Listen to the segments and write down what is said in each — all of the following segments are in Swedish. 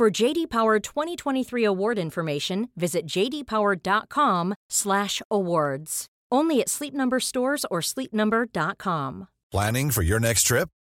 For JD Power 2023 award information, visit jdpower.com/awards. Only at Sleep Number stores or sleepnumber.com. Planning for your next trip?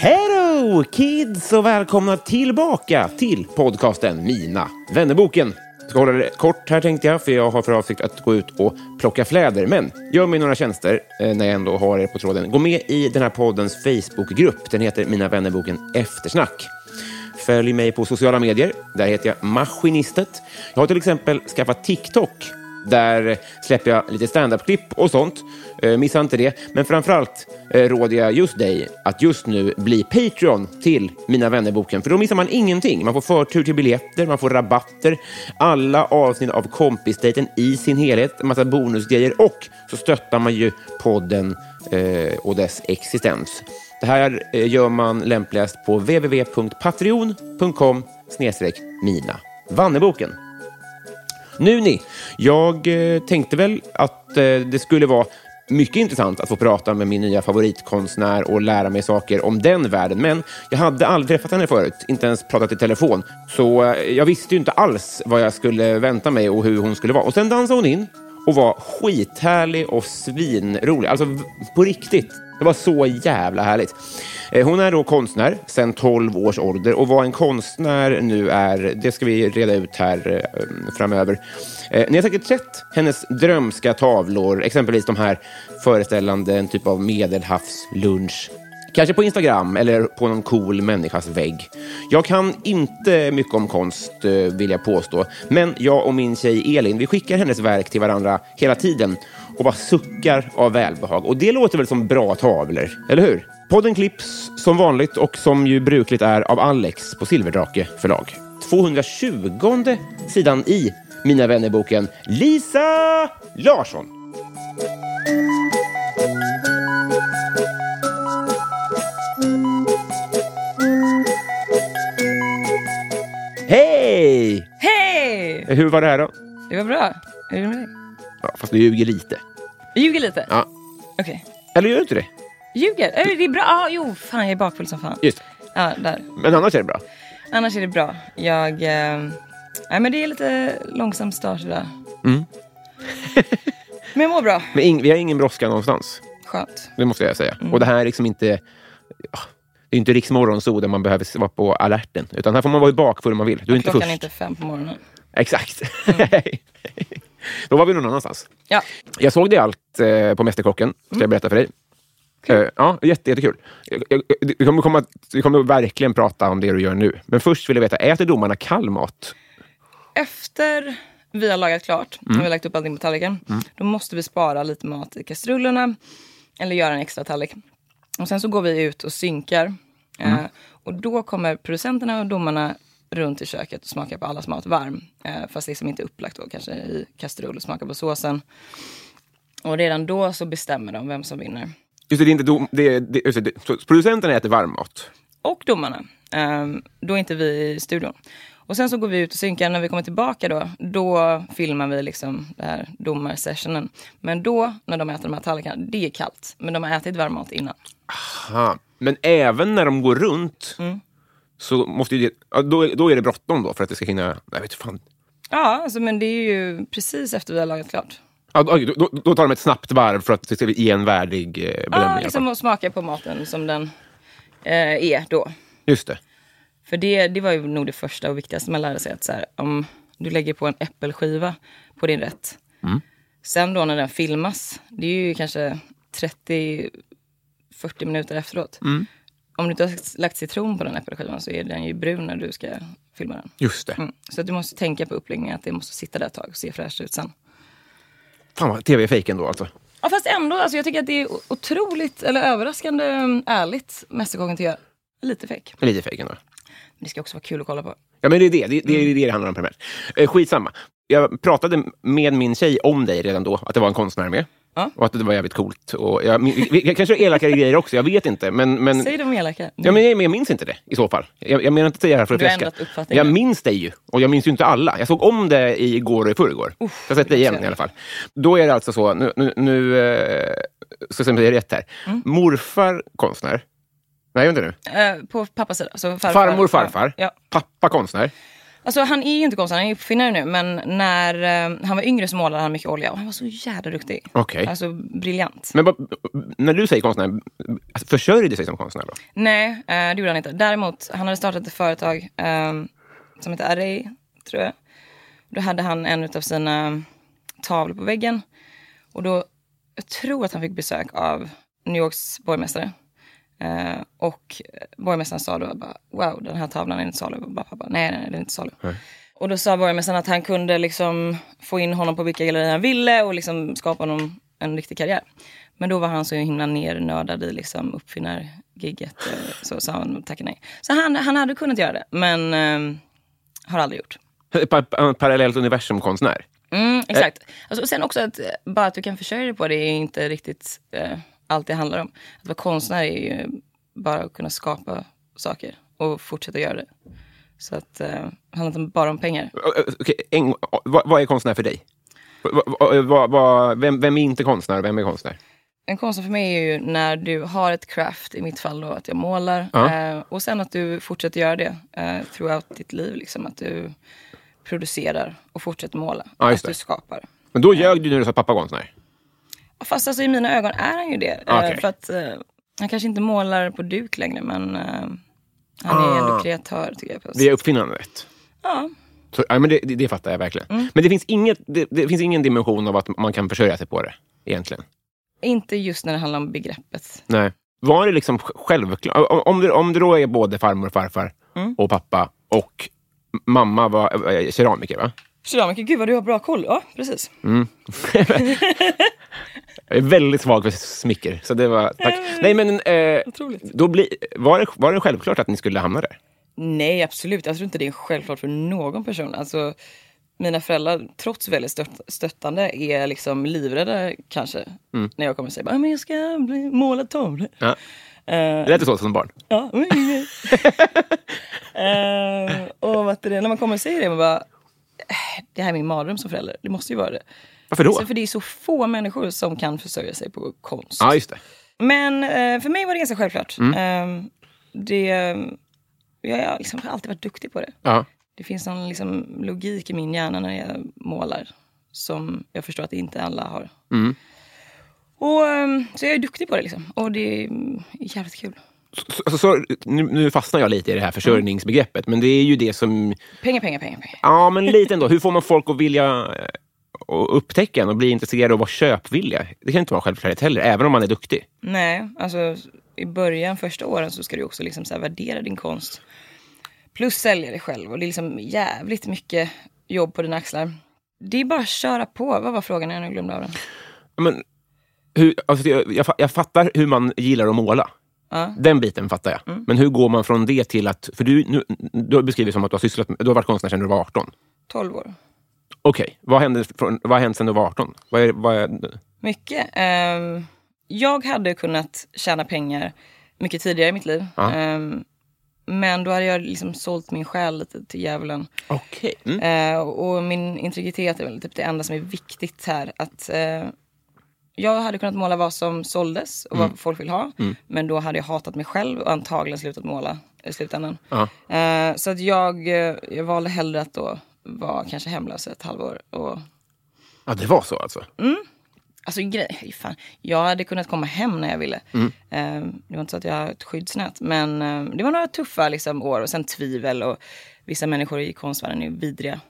Hello kids och välkomna tillbaka till podcasten Mina vännerboken. Jag ska hålla det kort här tänkte jag, för jag har för avsikt att gå ut och plocka fläder. Men gör mig några tjänster eh, när jag ändå har er på tråden. Gå med i den här poddens Facebookgrupp. Den heter Mina vännerboken Eftersnack. Följ mig på sociala medier. Där heter jag Maskinistet. Jag har till exempel skaffat TikTok där släpper jag lite standup-klipp och sånt. Eh, missa inte det. Men framförallt eh, råder jag just dig att just nu bli Patreon till Mina vännerboken. För då missar man ingenting. Man får förtur till biljetter, man får rabatter, alla avsnitt av Kompisdejten i sin helhet, en massa bonusgrejer och så stöttar man ju podden eh, och dess existens. Det här eh, gör man lämpligast på www.patreon.com mina vanneboken. Nu ni, jag eh, tänkte väl att eh, det skulle vara mycket intressant att få prata med min nya favoritkonstnär och lära mig saker om den världen. Men jag hade aldrig träffat henne förut, inte ens pratat i telefon. Så eh, jag visste ju inte alls vad jag skulle vänta mig och hur hon skulle vara. Och sen dansade hon in och var skithärlig och svinrolig. Alltså på riktigt. Det var så jävla härligt. Eh, hon är då konstnär sedan 12 års ålder och vad en konstnär nu är, det ska vi reda ut här eh, framöver. Eh, ni har säkert sett hennes drömska tavlor, exempelvis de här föreställande en typ av medelhavslunch. Kanske på Instagram eller på någon cool människas vägg. Jag kan inte mycket om konst, vill jag påstå. Men jag och min tjej Elin, vi skickar hennes verk till varandra hela tiden och bara suckar av välbehag. Och det låter väl som bra tavlor, eller hur? Podden klipps som vanligt och som ju brukligt är av Alex på Silverdrake förlag. 220 sidan i Mina vännerboken Lisa Larsson. Hej! Hej! Hur var det här då? Det var bra. Hur är det med dig? Ja, fast du ljuger lite. Jag ljuger lite? Ja. Okej. Eller gör du inte det? Ljuger? Äh, det är bra. Ah, jo, fan jag är bakfull som fan. Just Ja, där. Men annars är det bra. Annars är det bra. Jag... Eh, nej, men det är lite långsam start idag. Mm. men jag mår bra. Men ing- vi har ingen brådska någonstans. Skönt. Det måste jag säga. Mm. Och det här är liksom inte... ja, Det är inte Riksmorgonzoo där man behöver vara på alerten. Utan här får man vara bakfull om man vill. Du är inte Klockan först. är inte fem på morgonen. Exakt. Då var vi någon annanstans. Ja. Jag såg det allt eh, på Mästerkocken, ska jag berätta för dig. Eh, ja, jätte, jättekul. Vi kommer, komma, vi kommer verkligen prata om det du gör nu. Men först vill jag veta, äter domarna kall mat? Efter vi har lagat klart, Mm. när vi har lagt upp allting på tallriken, då måste vi spara lite mat i kastrullerna eller göra en extra tallrik. Och sen så går vi ut och synkar. Mm. Eh, och då kommer producenterna och domarna runt i köket och smakar på allas mat varm. Eh, fast liksom inte upplagt då, kanske i kastrull och smakar på såsen. Och redan då så bestämmer de vem som vinner. Just det, det är inte dom, det, det, just det, producenterna äter varm mat. och domarna. Um, då är inte vi i studion. Och sen så går vi ut och synkar. När vi kommer tillbaka då, då filmar vi liksom det här domarsessionen. Men då, när de äter de här tallrikarna, det är kallt. Men de har ätit varm mat innan. Aha. Men även när de går runt Mm. Så måste det, då, då är det bråttom då för att det ska hinna... Jag vet fan. Ja, alltså, men det är ju precis efter vi har lagat klart. Ja, då, då, då tar de ett snabbt varv för att ge en värdig eh, bedömning. Ja, liksom att smaka på maten som den eh, är då. Just det. För det, det var ju nog det första och viktigaste man lärde sig. Att så här, om du lägger på en äppelskiva på din rätt. Sen då när den filmas, det är ju kanske 30-40 minuter efteråt. Om du inte har lagt citron på den äppelskivan så är den ju brun när du ska filma den. Just det. Mm. Så du måste tänka på uppläggningen, att det måste sitta där ett tag och se fräscht ut sen. Fan vad tv är fejk ändå alltså. Ja, fast ändå, alltså, jag tycker att det är otroligt, eller överraskande mm, ärligt Mästerkocken tycker jag. Lite fake. Lite fejk ändå. Men det ska också vara kul att kolla på. Ja, men det är det det, det, är det det handlar om primärt. Eh, skitsamma. Jag pratade med min tjej om dig redan då, att det var en konstnär med. Ja. Och att det var jävligt coolt. Och jag, jag, kanske elakare grejer också, jag vet inte. Men, men, Säg de elaka. ja, men, jag, jag minns inte det i så fall. Jag, jag menar inte att säga det här för att fläska. Jag minns dig ju, och jag minns ju inte alla. Jag såg om det igår och i förrgår. Jag har sett det igen i alla fall. Då är det alltså så, nu, nu, nu ska jag är rätt här. Mm. Morfar konstnär. Nej, vänta nu. Eh, på pappas sida. Alltså farfar. Farmor farfar. Ja. Pappa konstnär. Alltså, han är ju inte konstnär, han är uppfinnare nu. Men när eh, han var yngre så målade han mycket olja. Och han var så jävla duktig. Okej. Alltså briljant. Men vad- när du säger konstnär, alltså, försörjer du sig som konstnär då? Nej, eh, det gjorde han inte. Däremot, han hade startat ett företag eh, som heter Array, tror jag. Då hade han en av sina tavlor på väggen. Och då, jag tror att han fick besök av New Yorks borgmästare. Eh, och borgmästaren sa då bara, wow, den här tavlan är inte salu. Och bara, pappa, nej, nej, nej, den är inte salu. Och då sa borgmästaren att han kunde liksom få in honom på vilka gallerier han ville och liksom skapa honom en riktig karriär. Men då var han så himla nernördad i liksom uppfinnargigget. eh, Så sa han tackade nej. Så han, han hade kunnat göra det, men eh, har aldrig gjort. Pa- pa- Parallellt universum-konstnär? Mm, exakt. Alltså, och sen också att eh, bara att du kan försörja dig på det är inte riktigt eh, allt det handlar om. Att vara konstnär är ju bara att kunna skapa saker och fortsätta göra det. Så att eh, det handlar inte bara om pengar. Okej, en, vad, vad är konstnär för dig? Vad- vad- vem, vem är inte konstnär och vem är konstnär? En konstnär för mig är ju när du har ett craft, i mitt fall då att jag målar. Ja. Eh, och sen att du fortsätter göra det eh, throughout ditt liv. Liksom, att du producerar och fortsätter måla. Just att du skapar. Men då ljög du när du sa pappa konstnär. Fast alltså, i mina ögon är han ju det. Eh, Okej. för att eh, han kanske inte målar på duk längre men eh, han är ändå Ah. kreatör tycker jag. På Via uppfinnandet. Ja. Så, ja, men det, det, det fattar jag verkligen. Men det finns, inget, det, det finns ingen dimension av att man kan försörja sig på det, egentligen. Inte just när det handlar om begreppet. Nej. Var det liksom sj- självklart? Om, om, det, om det då är både farmor och farfar Mm. och pappa och mamma var äh, keramiker, va? Keramiker, gud vad du har bra koll. Ja, precis. Jag är väldigt svag för smicker, så det var... Tack. Nej, men eh, då bli, var, det, var det självklart att ni skulle hamna där? Nej, absolut. Jag tror inte det är självklart för någon person. Alltså, mina föräldrar, trots väldigt stött, stöttande, är liksom livrädda kanske. När jag kommer och säger bara, "Ah, jag ska bli målad tavlor. Ja. Eh, Det lät så som barn. Ja. Eh, och vad det, när man kommer och säger det, man bara, "Eh, det här är min mardröm som förälder. Det måste ju vara det. Varför då? Så för det är så få människor som kan försörja sig på konst. Ja, just det. Men eh, för mig var det ganska självklart. Mm. Eh, det, jag har liksom alltid varit duktig på det. Ja. Det finns någon liksom logik i min hjärna när jag målar som jag förstår att inte alla har. Mm. Och, ehm, så jag är duktig på det liksom. Och det är jävligt kul. Så, alltså, så, nu, nu fastnar jag lite i det här försörjningsbegreppet, men det är ju det som... Pengar, pengar, pengar. pengar. Ja, men lite ändå. Hur får man folk att vilja eh, och upptäcka en och bli intresserade och vara köpvilliga? Det kan inte vara självklart heller, även om man är duktig. Nej, alltså i början, första åren, så ska du också liksom så värdera din konst. Plus sälja det själv. Och det är liksom jävligt mycket jobb på dina axlar. Det är bara att köra på. Vad var frågan? Jag glömde av den. Men, hur, alltså, jag, jag fa- jag fattar hur man gillar att måla. Ja. Den biten fattar jag. Men hur går man från det till att... För du, nu, du har beskrivit som att du har, sysslat du har varit konstnär sedan du var 18. 12 år. Okej, vad, hände från, vad har hänt sedan du var 18? Vad är, vad är, Mycket. Ehm, jag hade kunnat tjäna pengar mycket tidigare i mitt liv. Ehm, men då hade jag liksom sålt min själ lite till djävulen. Okej. Mm. Eh, och min integritet är väl typ det enda som är viktigt här. Att eh, Jag hade kunnat måla vad som såldes och vad folk vill ha. Men då hade jag hatat mig själv och antagligen slutat måla i slutändan. Eh, så att jag, eh, jag valde hellre att då vara kanske hemlös ett halvår och Ja, det var så alltså? Alltså grej, fan, jag hade kunnat komma hem när jag ville. Mm. Eh, det var inte så att jag har ett skyddsnät. Men eh, det var några tuffa liksom, år och sen tvivel och vissa människor i konstvärlden är vidriga.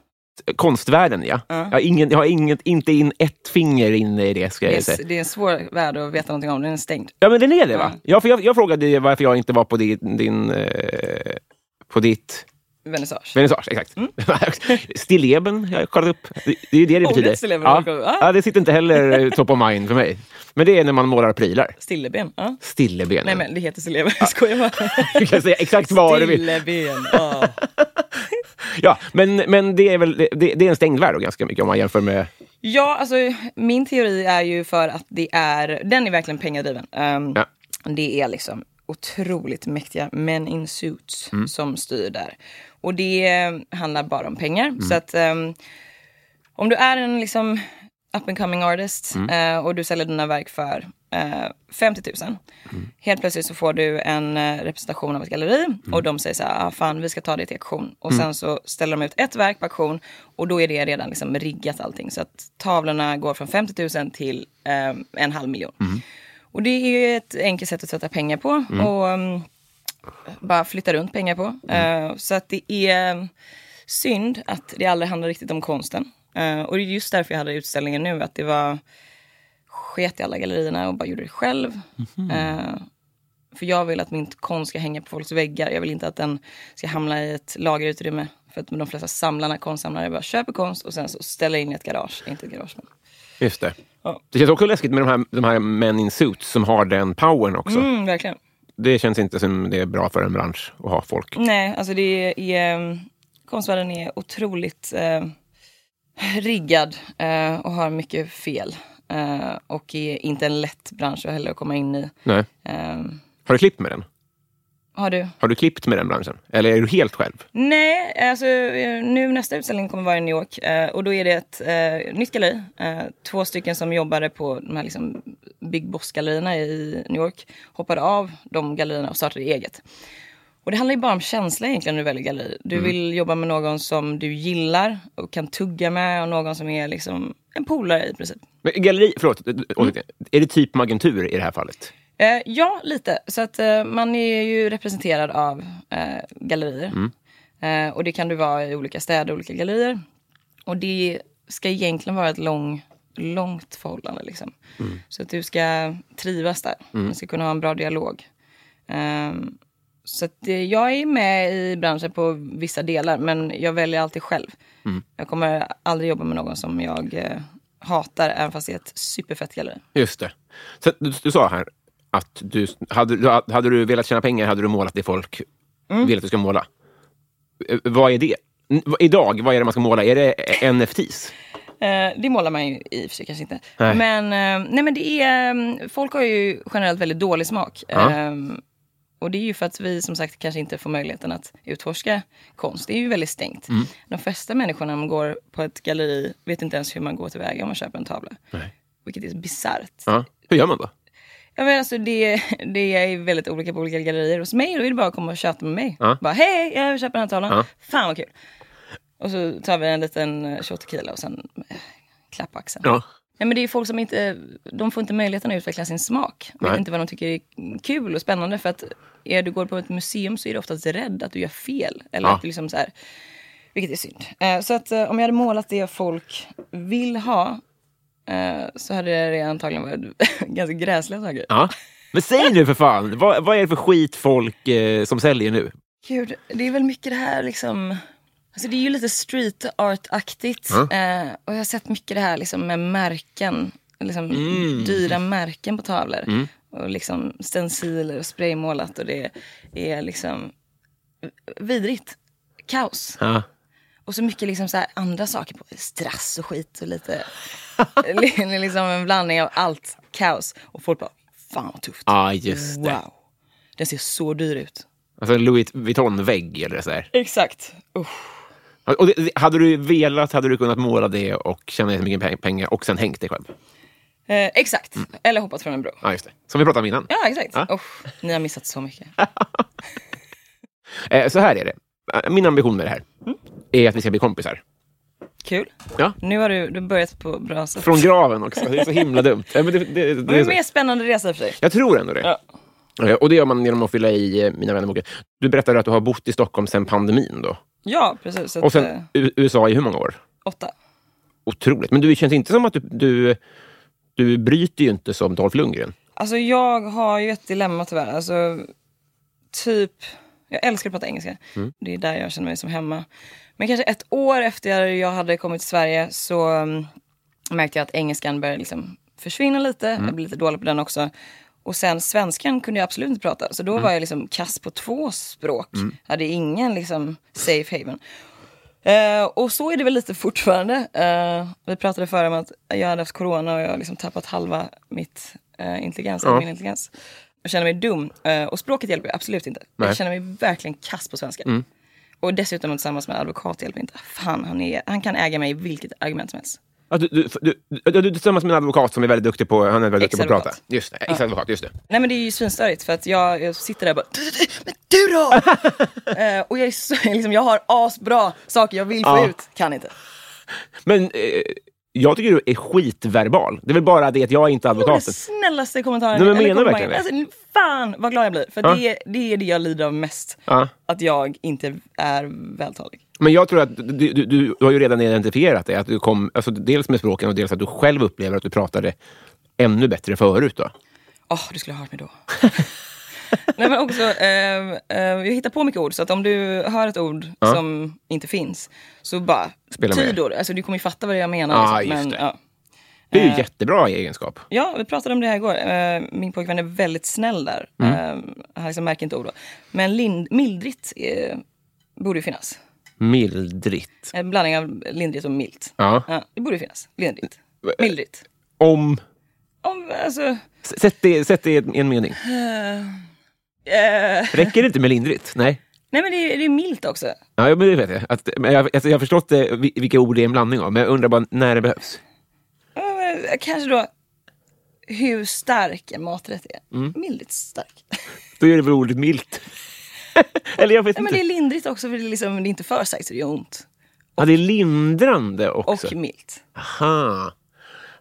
Konstvärlden, ja. Jag har, ingen, jag har inget, inte in ett finger inne i det, ska Det jag är, säga. det är en svår värld att veta någonting om, den är stängd. Ja, men den är det, va? Ja. Ja, för jag, jag frågade varför jag inte var på din... din eh, på ditt... Vernissage. Vernissage, exakt. Stilleben, jag har kollat upp. Det, det är ju det det betyder. stilleben ja. Ah. ja, det sitter inte heller eh, top of mind för mig. Men det är när man målar prylar. Stilleben. Ja. Stilleben. Nej men det heter stilleben, jag skojar bara. Du kan säga exakt vad du vill. Stilleben. Ja. Ja, men, men det, är väl, det, det är en stängd värld ganska mycket om man jämför med... Ja, alltså min teori är ju för att det är, den är verkligen pengadriven. Um, Ja. Det är liksom otroligt mäktiga men in suits Mm. som styr där. Och det handlar bara om pengar. Mm. Så att ehm, om du är en liksom up and coming artist Mm. eh, och du säljer dina verk för eh, 50 000. Mm. Helt plötsligt så får du en eh, representation av ett galleri Mm. och de säger så här, ah, fan vi ska ta det till auktion. Och sen så ställer de ut ett verk på auktion och då är det redan liksom riggat allting. Så att tavlorna går från 50 000 till eh, en halv miljon. Och det är ju ett enkelt sätt att sätta pengar på. Och um, bara flytta runt pengar på. Eh, så att det är synd att det aldrig handlar riktigt om konsten. Eh, och det är just därför jag hade utställningen nu. Att det var sket i alla gallerierna och bara gjorde det själv. Eh, för jag vill att min konst ska hänga på folks väggar. Jag vill inte att den ska hamna i ett lagerutrymme. För att de flesta samlarna, konstsamlare, bara köper konst och sen så ställer in i ett garage. Inte ett garage, men. Just det. Ja. Det känns också läskigt med de här, de här men in suits som har den powern också. Mm, verkligen. Det känns inte som det är bra för en bransch att ha folk. Nej, alltså det är... Um, konstvärlden är otroligt eh, riggad eh, och har mycket fel. Eh, och är inte en lätt bransch heller att komma in i. Nej. Ehm, Har du klippt med den? Har du? Har du klippt med den branschen? Eller är du helt själv? Nej, alltså eh, nu nästa utställning kommer vara i New York eh, och då är det ett eh, nytt galleri. Eh, två stycken som jobbade på de här liksom Big Boss-gallerierna i New York hoppade av de gallerierna och startade eget. Och det handlar ju bara om känsla egentligen när du väljer galleri. Du vill jobba med någon som du gillar och kan tugga med och någon som är liksom en polare i princip. Men galleri, förlåt, återigen. är det typ Magentur i det här fallet? Eh, ja, lite. Så att eh, man är ju representerad av eh, gallerier. Eh, och det kan du vara i olika städer, olika gallerier. Och det ska egentligen vara ett lång, långt förhållande. Liksom. Så att du ska trivas där. Du ska kunna ha en bra dialog. Ehm, så att eh, jag är med i branschen på vissa delar, men jag väljer alltid själv. Jag kommer aldrig jobba med någon som jag eh, hatar, även fast det är ett superfett galleri. Just det. Så du, du sa här att du, hade, du- hade du velat tjäna pengar hade du målat det folk vill att du ska måla. Eh, Vad är det? Idag, vad är det man ska måla? Är det NFTs? Eh, det målar man ju i och för sig kanske inte. Nej. Men, eh, nej, men det är, mm, folk har ju generellt väldigt dålig smak. Ja. Eh, och det är ju för att vi som sagt kanske inte får möjligheten att utforska konst. Det är ju väldigt stängt. Mm. De flesta människorna man går på ett galleri vet inte ens hur man går tillväga om man köper en tavla. Nej. Vilket är bisarrt. Ja. Hur gör man då? Ja, men alltså det, det är väldigt olika på olika gallerier. Hos mig då vill du bara komma och köta med mig. Ja. Bara hej, jag vill köpa den här tavlan. Ja. Fan vad kul. Och så tar vi en liten eh, shot tequila och sen eh, klapp axeln. Ja. Nej, men det är folk som inte, de får inte möjligheten att utveckla sin smak. Vet Nej. inte vad de tycker är kul och spännande. För att är du går på ett museum så är du oftast rädd att du gör fel. Eller Ja. att du liksom så här, vilket är synd. Eh, så att om jag hade målat det folk vill ha så hade det antagligen varit ganska gräsliga saker. ja. Men säg nu för fan, vad, vad är det för skit folk eh, som säljer nu? Gud, det är väl mycket det här liksom... Alltså det är ju lite street art-aktigt. Ja. Eh, och jag har sett mycket det här liksom med märken. Liksom Mm. dyra märken på tavlor. Och liksom stenciler och spraymålat. Och det är liksom vidrigt. Kaos. Ja. Och så mycket liksom så här andra saker på. Strass och skit och lite... li- liksom en blandning av allt. Kaos. Och folk bara, fan vad tufft. Ja, just det. Wow. Den ser så dyr ut. Alltså en Louis Vuitton-vägg eller så här. Exakt. Usch. Och det, hade du velat hade du kunnat måla det och tjäna jättemycket pe- pengar och sen hängt det själv. Eh, exakt. Eller hoppat från en bro. Ja, just det. Som vi pratade om innan. Ja, exakt. Ja. Usch, ni har missat så mycket. Eh, så här är det. Eh, Min ambition med det här är att vi ska bli kompisar. Kul. Ja. Nu har du, du börjat på bra sätt. Från graven också. Det är så himla dumt. Ja, men det, det, det, det är så. mer spännande resa för sig. Jag tror ändå det. Ja. Eh, Och det gör man genom att fylla i eh, Mina vännerboken. Du berättade att du har bott i Stockholm sedan pandemin. Då. Ja, precis. Och att, eh, sen USA i hur många år? åtta. Otroligt. Men du det känns inte som att du, du, du bryter ju inte som Dolph Lundgren. Alltså jag har ju ett dilemma tyvärr. Alltså, typ, jag älskar att prata engelska. Det är där jag känner mig som hemma. Men kanske ett år efter jag hade kommit till Sverige så um, märkte jag att engelskan började liksom försvinna lite. Jag blev lite dålig på den också. Och sen svenskan kunde jag absolut inte prata. Så då var jag liksom kass på två språk. Hade ingen liksom safe haven. Eh, och så är det väl lite fortfarande. Eh, vi pratade förra om att jag hade haft corona och jag har liksom tappat halva mitt uh, intelligens, Ja. min intelligens. Jag känner mig dum. Eh, och språket hjälper absolut inte. Nej. Jag känner mig verkligen kass på svenska. Och dessutom tillsammans med advokat hjälper inte. Fan, han, är, han kan äga mig i vilket argument som helst. Ja, du, du, du, du, du tillsammans med en advokat som är väldigt duktig på, han är väldigt duktig på att prata. Just det, ex-advokat, just det. Nej men det är ju svinstörigt för att jag, jag sitter där och bara Men du då? Eh, och jag, är så, liksom, jag har asbra saker jag vill få Ja. ut, kan inte. Men eh, jag tycker du är skitverbal. Det är väl bara det att jag är inte Det var advokaten. den snällaste kommentaren. Nej, men menar verkligen Alltså, fan vad glad jag blir. För Ja. det, det är det jag lider av mest. Ja. Att jag inte är vältalig. Men jag tror att du, du, du, har ju redan identifierat det. Att du kom, alltså dels med språken och dels att du själv upplever att du pratade ännu bättre förut. Då. Åh, du skulle ha hört mig då. Nej men också, eh, eh, jag hittar på mycket ord så att om du hör ett ord Ja. som inte finns så bara Spela med. tydor. Alltså du kommer ju fatta vad jag menar. Ja, liksom. just men, det. ja. Det är ju Eh. jättebra egenskap. Ja, vi pratade om det här igår. Eh, min pojkvän är väldigt snäll där. Eh, han liksom märker inte ord då. Men lind, mildrigt eh, borde ju finnas. Mildrigt. En blandning av lindrigt och milt. Ja. Ja, det borde ju finnas. Lindrigt. Mildrigt. Om... Om, alltså... s- Sätt det, sätt det i en- i en mening. Eh, Räcker det inte med lindrigt? Nej. nej men det är, det är milt också. Ja, men det vet jag. Att, men jag, alltså, jag har förstått det, vi- vilka ord det är en blandning av, men jag undrar bara när det behövs. Eh, kanske då hur stark en maträtt är. Mm. Mildrigt stark. Då är det väl ordet milt. Eller jag vet nej, men inte. det är lindrigt också för det är, liksom, det är inte för starkt så det gör ont. Ja, det är lindrande också. Och milt. Aha.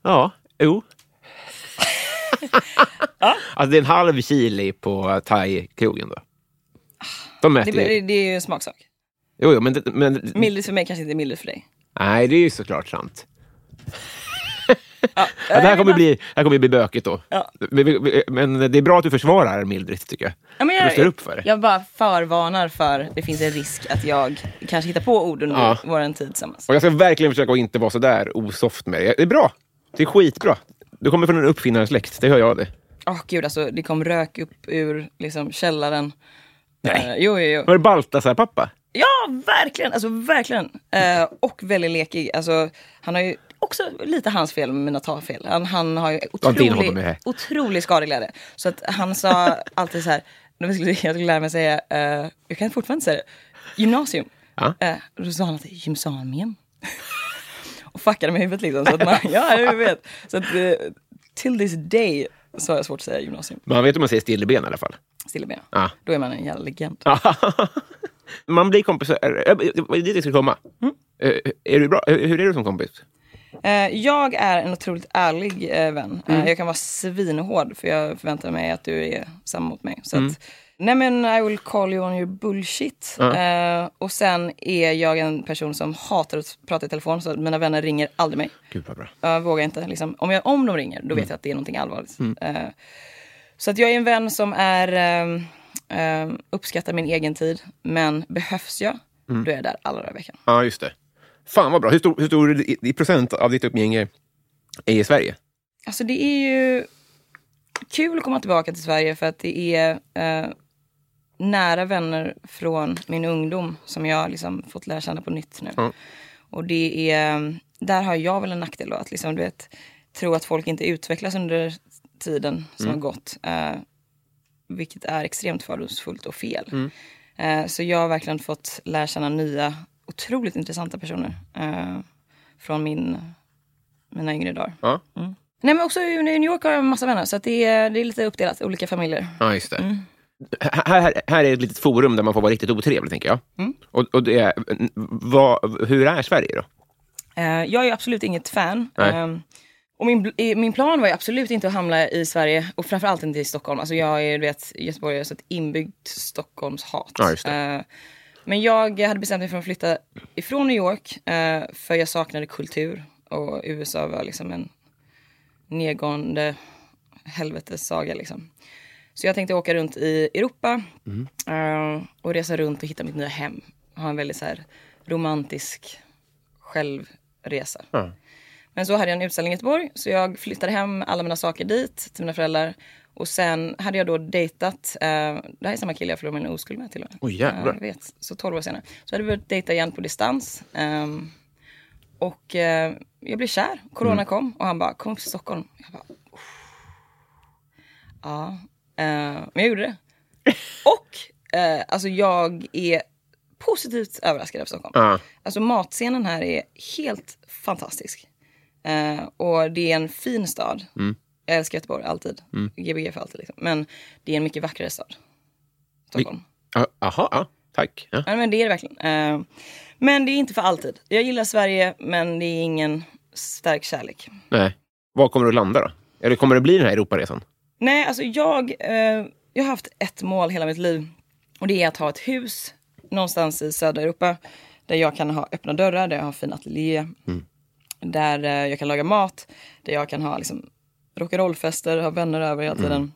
Ja, jo. Alltså det är en halv chili på thai-krogen då. De Det, äter det, ju... det är ju en smaksak. Jo, jo, men, det, men... Mildrigt för mig kanske inte är mildrigt för dig. Nej, det är ju såklart sant. Ja, Ja, det här kommer bli, här kommer bli bökigt då. Ja. Men, vi- men det är bra att du försvarar mildrigt tycker jag. Ja, men Du står upp för det. Jag bara förvarnar för det finns en risk att jag kanske hittar på ord under Ja. vår tid tillsammans. Och jag ska verkligen försöka att inte vara så där osoft med det. Det är bra. Det är skitbra. Du kommer från en uppfinnarsläkt, det hör jag det. Åh gud, alltså det kom rök upp ur liksom, källaren. Nej. Eh, jo, jo, jo. Var det Baltasar pappa? Ja, verkligen! Alltså verkligen. Eh, och väldigt lekig. Alltså, han har ju också lite hans fel med mina tal-fel. Han, han har ju otrolig, otrolig skadeglädje. Så att han sa alltid så här, vi skulle, jag skulle lära mig säga, eh, jag kan fortfarande säga det, gymnasium. Ja. Och då sa han alltid gymsamium. Och fuckade med huvudet liksom. Så att man, ja, jag vet. Så att eh, till this day så har jag svårt att säga gymnasium. Man vet hur man säger stilleben i alla fall. Stilleben. Ja. Då är man en jävla legend. man blir kompisar. äh, Det var dit jag skulle komma. Mm. Eh, Är du bra? Eh, Hur är du som kompis? Eh, jag är en otroligt ärlig eh, vän. Mm. Eh, jag kan vara svinhård för jag förväntar mig att du är samma mot mig. Så Mm. att, nej men I will call you on your bullshit. Eh, och sen är jag en person som hatar att prata i telefon så mina vänner ringer aldrig mig. Gud vad bra. Jag vågar inte. Liksom. Om, jag, om de ringer, då Mm. vet jag att det är någonting allvarligt. Eh, så att jag är en vän som är ehm, uppskattar min egen tid. Men behövs jag, Mm. då är jag där alla dagar i veckan. Ja, just det. Fan vad bra. Hur stor, hur stor i, i procent av ditt umgänge är i Sverige? Alltså det är ju kul att komma tillbaka till Sverige för att det är eh, nära vänner från min ungdom som jag liksom fått lära känna på nytt nu. Ja. Och det är, där har jag väl en nackdel då, att liksom, du vet, tro att folk inte utvecklas under tiden som har gått. Eh, vilket är extremt fördomsfullt och fel. Eh, så jag har verkligen fått lära känna nya, otroligt intressanta personer. Eh, från min, mina yngre dagar. Ja, Nej men också i New York har jag en massa vänner så det, är, det är lite uppdelat, olika familjer. ja just det. Här, här, är ett litet forum där man får vara riktigt otrevlig, tänker jag. Mm. Och, och det vad, hur är Sverige då? Eh, jag är absolut inget fan. Nej. Eh, och min, min plan var ju absolut inte att hamna i Sverige och framförallt inte i Stockholm. Alltså jag är, du vet, Göteborg är så ett inbyggt Stockholmshat. Ja. Eh, men jag hade bestämt mig för att flytta ifrån New York eh, för jag saknade kultur och USA var liksom en nedgående helvetessaga liksom. Så jag tänkte åka runt i Europa eh, och resa runt och hitta mitt nya hem. Ha en väldigt så här romantisk självresa. Ja. Men så hade jag en utställning i Göteborg så jag flyttade hem alla mina saker dit till mina föräldrar. Och sen hade jag då dejtat, eh, det här är samma kille jag förlorade min oskuld med till och med. Oj, jävlar. Jag vet, så 12 år senare. Så hade vi börjat dejta igen på distans. ehm, och eh, jag blev kär, corona Mm. kom och han bara, kom upp till Stockholm. Jag bara, ja, men jag gjorde det. och eh, alltså jag är positivt överraskad av Stockholm. Ja. Alltså matscenen här är helt fantastisk. Eh, och det är en fin stad. Jag älskar Göteborg, alltid. Gbg för alltid. Liksom. Men det är en mycket vackrare stad. Stockholm. Ja, Jaha, ja. tack. Ja. Men det är det verkligen. Eh, men det är inte för alltid. Jag gillar Sverige, men det är ingen stark kärlek. Nej. Var kommer du att landa då? Eller kommer det bli den här Europaresan? Nej, alltså jag, eh, jag har haft ett mål hela mitt liv. Och det är att ha ett hus någonstans i södra Europa. Där jag kan ha öppna dörrar, där jag har fin ateljé. Där eh, jag kan laga mat. Där jag kan ha liksom, rock'n'roll-fester, ha vänner över hela tiden.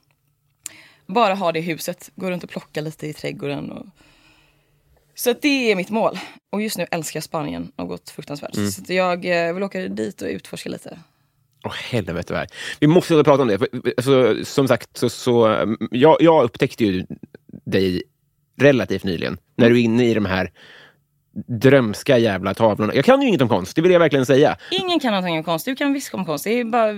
Bara ha det huset, gå runt och plocka lite i trädgården. Och... Så det är mitt mål. Och just nu älskar jag Spanien gått fruktansvärt. Så att jag eh, vill åka dit och utforska lite. Åh helvete vad Vi måste prata om det. Alltså, som sagt, så, så, mm, jag, jag upptäckte ju dig relativt nyligen. När du är inne i de här drömska jävla tavlorna. Jag kan ju inget om konst, det vill jag verkligen säga. Ingen kan någonting om konst. Du kan visst om konst. Det är bara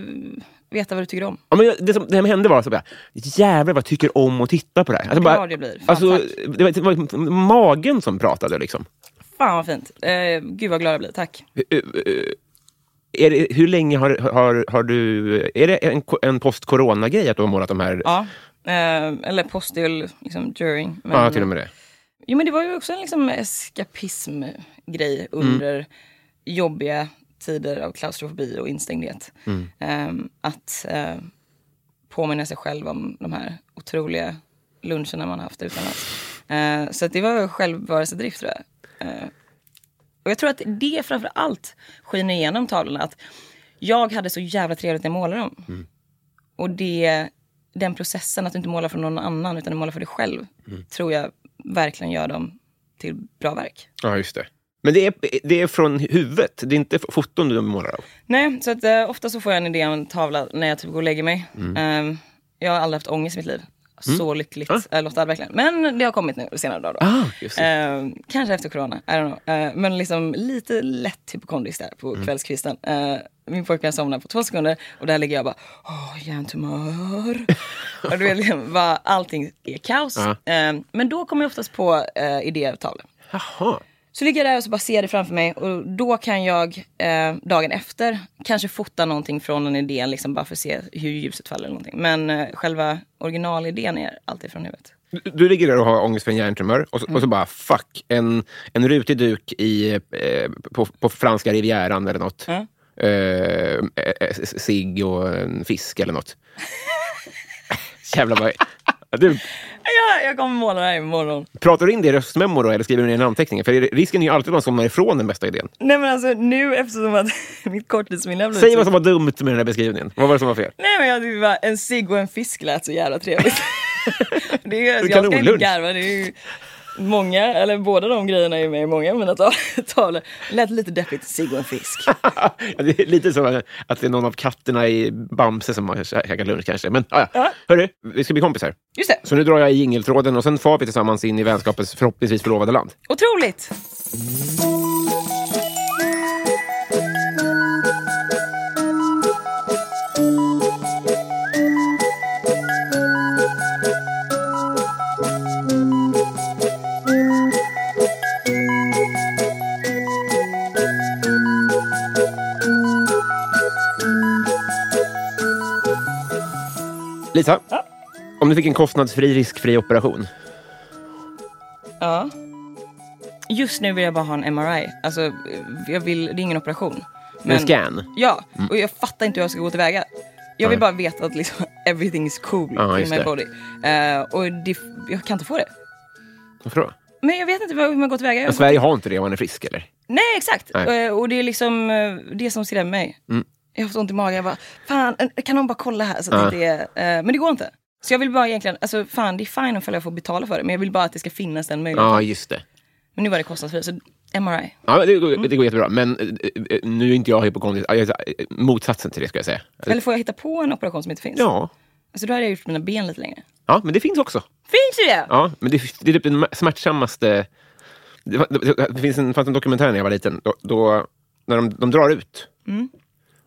veta vad du tycker om. Ja, men det, som, det som hände var så bara, jävlar vad jag tycker om att titta på det här. Alltså, bara, Glad jag blir. Fan, alltså, det, var, det var magen som pratade liksom. Fan vad fint. Eh, gud vad glad jag blir. Tack. Är det, hur länge har, har, har du... Är det en, en post-corona-grej att du har målat de här? Ja. Eh, eller post är väl liksom during. Men, ja till och med det. Jo men det var ju också en liksom eskapismgrej under jobbiga tider av klaustrofobi och instängdhet. Eh, att eh, påminna sig själv om de här otroliga luncherna man haft utomlands. Eh, så det var självbevarelsedrift tror jag. Och jag tror att det framför allt skiner igenom tavlorna. Att jag hade så jävla trevligt när jag målade dem. Och det, den processen, att du inte målar för någon annan utan du målar för dig själv. Tror jag verkligen gör dem till bra verk. Ja, just det. Men det är, det är från huvudet, det är inte foton du målar av? Nej, så att, eh, ofta så får jag en idé om en tavla när jag typ går och lägger mig. Mm. Eh, jag har aldrig haft ångest i mitt liv. Så lyckligt äh? Lotta verkligen. Men det har kommit nu senare dagar. Då. Ah. Eh, kanske efter corona, I don't know. Eh, men liksom lite lätt hypokondrisk där på Mm. kvällskvisten. Eh, min pojkvän somnar på två sekunder och där ligger jag bara, åh, hjärntumör. och du vet, liksom, bara, allting är kaos. Ja. Eh, men då kommer jag oftast på eh, idéer. Jaha. Så ligger jag där och så bara ser det framför mig och då kan jag eh, dagen efter kanske fota någonting från en idé, liksom bara för att se hur ljuset faller eller någonting. Men eh, själva originalidén är alltid från huvudet. Du, du ligger där och har ångest för en hjärntumör och, så- och så Mm. bara fuck, en, en rutig duk i, eh, på, på franska rivieran eller något. Ja. Eh, eh, cigg och en fisk eller något. Jävlar vad... Du, Ja, jag kommer måla det här imorgon. pratar du in det i röstmemo då, eller skriver du ner en anteckning? För risken är ju alltid att man somnar ifrån den bästa idén. Nej men alltså nu eftersom att mitt korttidsminne har blivit Säg vad som var dumt med den här beskrivningen. Vad var det som var fel? Nej men jag tyckte bara en cigg och en fisk lät så jävla trevligt. det är, jag ska inte garva, det är ju många, eller båda de grejerna är med i många av mina tav- tavlor. Lät lite deppigt, cigg och en fisk. Det är lite så att det är någon av katterna i Bamse som har kä- käkat lunch kanske. Men ah, ja. Hörru, vi ska bli kompisar. Just det, Så nu drar jag i jingeltråden och sen far vi tillsammans in i vänskapets förhoppningsvis förlovade land. otroligt! Lisa, om du fick en kostnadsfri, riskfri operation, Ja. Just nu vill jag bara ha en MRI. Alltså, jag vill, det är ingen operation. En scan? Ja, och jag fattar inte hur jag ska gå tillväga. Jag vill bara veta att liksom, everything is cool Ja, in my det. body. Eh, och det, jag kan inte få det. Varför då? Men jag vet inte hur man går tillväga. Men Sverige har inte det om man är frisk, eller? Nej, exakt. Nej. Eh, Och det är liksom eh, det som skrämmer mig. Jag har fått ont i magen. Jag bara, fan, kan någon bara kolla här? Så att Ja. det är, eh, men det går inte. Så jag vill bara egentligen, alltså fan det är fine ifall jag får betala för det. Men jag vill bara att det ska finnas den möjligheten. Ja, just det. Men nu var det kostnadsfritt, så MRI. Ja, det, går, det går jättebra. Men eh, eh, nu är inte jag hypokondrisk. Motsatsen till det, ska jag säga. Eller får jag hitta på en operation som inte finns? Ja. Alltså då hade jag gjort mina ben lite längre. ja, men det finns också. Finns det! Ja, men det, det är typ den smärtsammaste... Det, var- det, det finns en, fanns en dokumentär när jag var liten. Då, då, när de, de drar ut.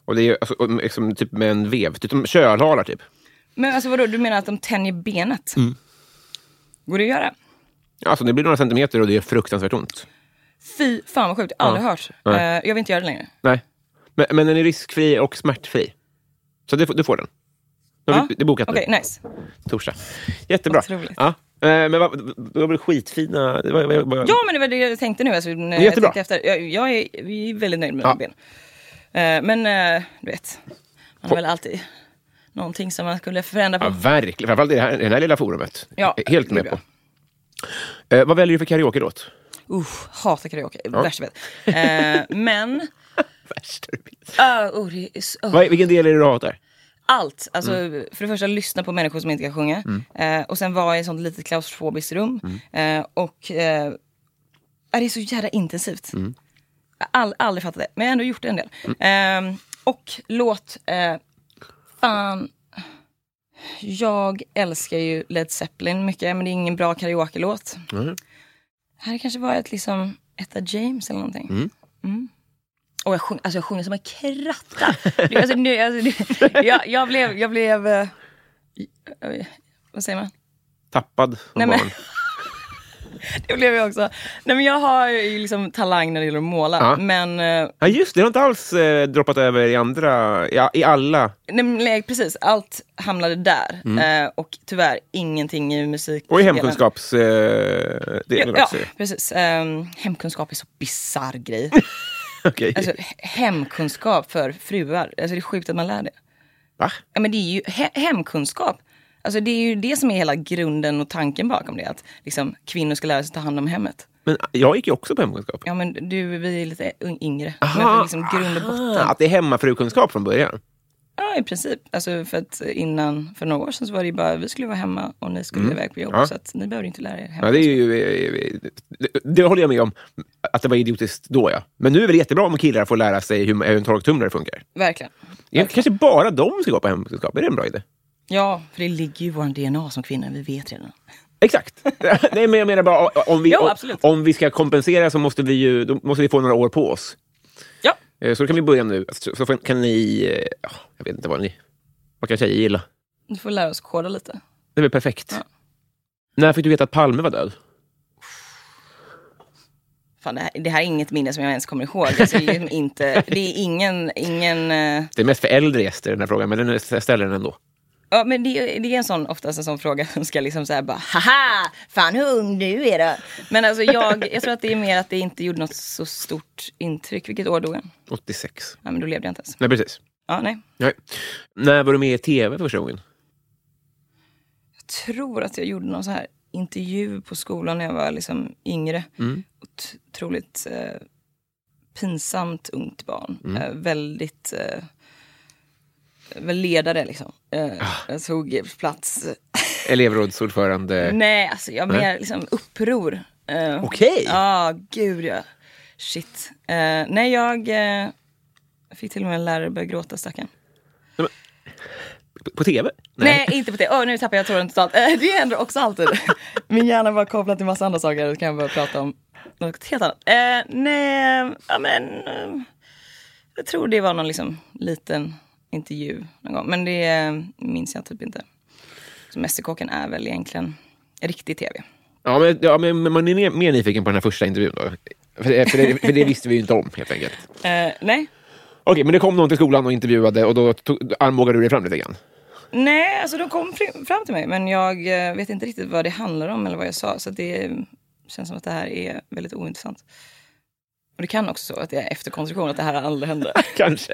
Och det är alltså, liksom, typ med en vev. Typ som kölhalar, typ. Men alltså vadå, du menar att de tänjer benet? Mm. Går det att göra? Alltså, det blir några centimeter och det är fruktansvärt ont. Fy fan vad sjukt, aldrig Ja. hört. Nej. Eh, jag vill inte göra det längre. Nej. Men, men den är riskfri och smärtfri. Så får- du får den. Nu har Ja. det är bokat Okej, nu. nice. Torsdag. Jättebra. Otroligt. Ja. Eh, Men vad, det var skitfina... Det var, var, var, Ja men det var det jag tänkte nu. Alltså, när jag tänkte efter. Jag, jag är, vi är väldigt nöjda med Ja. mina ben. Eh, men eh, du vet, man har väl alltid någonting som man skulle förändra på. Ja, verkligen. Framförallt i det här, det här lilla forumet. Ja, Helt det är med på. Eh, vad väljer du för karaoke-låt? Usch, hatar karaoke. Värst jag vet. Eh, men, vet. uh, oh, det oh. Vad- Vilken del är det du hatar? allt. Alltså, Mm. För det första, lyssna på människor som inte kan sjunga. Eh, och sen vara i ett sånt litet klaustrofobiskt rum. Mm. Eh, och eh, ja, det är så jävla intensivt. Mm. All, aldrig fattat det, men jag har ändå gjort det en del. Eh, och låt, eh, fan. Jag älskar ju Led Zeppelin mycket, men det är ingen bra karaoke-låt. Mm. Här kanske var ett liksom Etta James eller någonting. Mm. Och jag, sjung, alltså jag sjunger som en kratta. Det- alltså, nu, alltså, det, jag, jag blev, jag blev eh, vad säger man? Tappad som Nej, men- barn. Det blev jag också. Nej men jag har ju liksom talang när det gäller att måla. Ja. Men, eh, Ja, just det. Det har inte alls eh, droppat över i andra... Ja, I alla. nej, nej, precis, allt hamnade där. Eh, och tyvärr ingenting i musik. Och i hemkunskaps... Eh, Ja, ja också. precis. Um, hemkunskap är så bisarr grej. Okej. Alltså, he- hemkunskap för fruar. Alltså, det är sjukt att man lär det. Va? Ja, men det är ju he- hemkunskap. Alltså, det är ju det som är hela grunden och tanken bakom det. Att liksom, kvinnor ska lära sig ta hand om hemmet. Men jag gick ju också på hemkunskap. Ja men du, vi är lite yngre. Aha, men liksom grund och botten. Ah, att det är hemmafrukunskap från början. Ja i princip. Alltså för att innan, för några år sedan så var det ju bara, vi skulle vara hemma och ni skulle iväg på jobb. Mm. Ja. Så att ni behöver inte lära er Ja, hemma. det, är ju, eh, det, det håller jag med om, att det var idiotiskt då. ja. Men nu är det jättebra om killar får lära sig hur, hur en torktumlare funkar. Verkligen. Ja, kanske bara de ska gå på hemkunskap. Är det en bra idé? Ja, för det ligger ju i vår DNA som kvinnor, vi vet redan. Exakt. Nej, men jag menar bara, om vi, Jo, om, om vi ska kompensera så måste vi, ju, då måste vi få några år på oss. Ja, Eh, Så då kan vi börja nu. Så så kan ni... eh, ja, Jag vet inte vad ni... Vad kan tjejer gilla? du får lära oss koda lite. Det är väl perfekt. Ja. När fick du veta att Palme var död? Fan, det, här, det här är inget minne som jag ens kommer ihåg. Alltså, det, är liksom inte, det är ingen... ingen eh, Det är mest för äldre gäster den här frågan, men den ställer den ändå. Ja, men det, det är en sån, oftast en sån fråga som ska liksom säga bara haha, fan hur ung du är då. Men alltså jag, jag tror att det är mer att det inte gjorde något så stort intryck. Vilket år dog han? 86. Ja, men då levde jag inte ens. Nej, precis. Ja, nej. Nej. När var du med i tv första gången? Jag tror att jag gjorde någon så här intervju på skolan när jag var liksom yngre. Otroligt eh, pinsamt ungt barn. Eh, väldigt eh, ledare liksom. Eh, Jag tog plats. Elevrådsordförande? Nej, alltså jag mer liksom uppror. Eh, Okej. Ja, gud ja. Shit. Eh, nej, jag fick till och med en lärare börja gråta stackarn. På, tv? Nej, inte på det. Åh, nu tappar jag tråden totalt. Det händer också alltid. Min hjärna var kopplad till massa andra saker. Då kan jag bara prata om något helt annat. Eh, nej, ja men... Eh, jag tror det var någon liksom liten intervju någon gång. Men det eh, minns jag typ inte. Så Mästerkocken är väl egentligen riktig tv. Ja, men, ja, men man är mer, nyfiken på den här första intervjun då. För det, för det, för det visste vi ju inte om helt enkelt. Eh, nej. Okej, men det kom någon till skolan och intervjuade och då tog, armbågade du dig fram lite grann. Nej, alltså de kom fram till mig. Men jag eh, vet inte riktigt vad det handlar om eller vad jag sa. Så det känns som att det här är väldigt ointressant. Och det kan också så att det är efterkonstruktion, att det här aldrig hände. Kanske.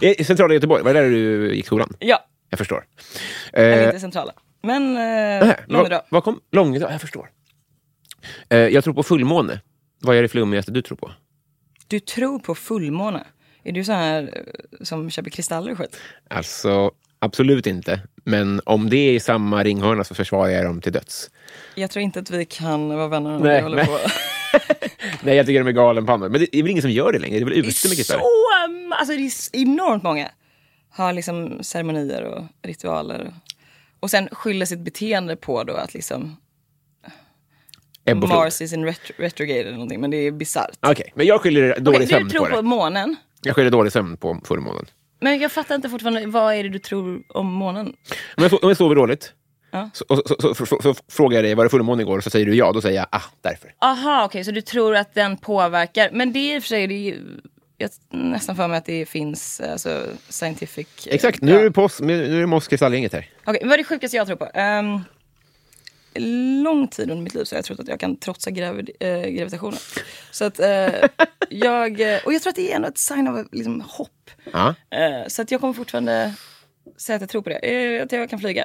I centrala Göteborg, var det där du gick skolan? ja, Jag förstår. eller Eh, inte centrala. Men eh, Långedal. vad, kom? Långedal, jag förstår. Eh, jag tror på fullmåne. Vad är det flummigaste du tror på? Du tror på fullmåne? Är du så här eh, som köper kristaller och skit? Alltså, absolut inte. Men om det är i samma ringhörna så försvarar jag dem till döds. Jag tror inte att vi kan vara vänner om Nej, vi håller nej. på. Nej, jag tycker de är galenpannor. Men det är väl ingen som gör det längre? Det är väl Det ute med är kristaller? så, alltså det är enormt många. Har liksom ceremonier och ritualer. Och, och sen skyller sitt beteende på då att liksom. Mars is in retro- retrograde eller någonting. Men det är bisarrt. Okej, men jag skyller dålig Okej, sömn du tror på på det. månen. Jag skyller dålig sömn på fullmånen. Men jag fattar inte fortfarande, vad är det du tror om månen? Om jag, so- om jag sover dåligt Ja. så, och så, så, så, frågar jag dig, var det fullmåne igår? Och så säger du ja, då säger jag ah, därför. Aha, okej, så du tror att den påverkar. Men det är i och för sig, det ju- jag nästan för mig att det finns alltså, scientific... eh, Exakt, nu ja. är det, pås, nu nu är det Moskvistallgänget här. Okej, vad är det sjukaste jag tror på? Um, lång tid under mitt liv så har jag trott att jag kan trotsa gravid, eh, gravitationen. Så att eh, jag... Och jag tror att det är ändå ett sign av liksom, hopp. Ja. Eh, så att jag kommer fortfarande säga att jag tror på det. Eh, att jag kan flyga.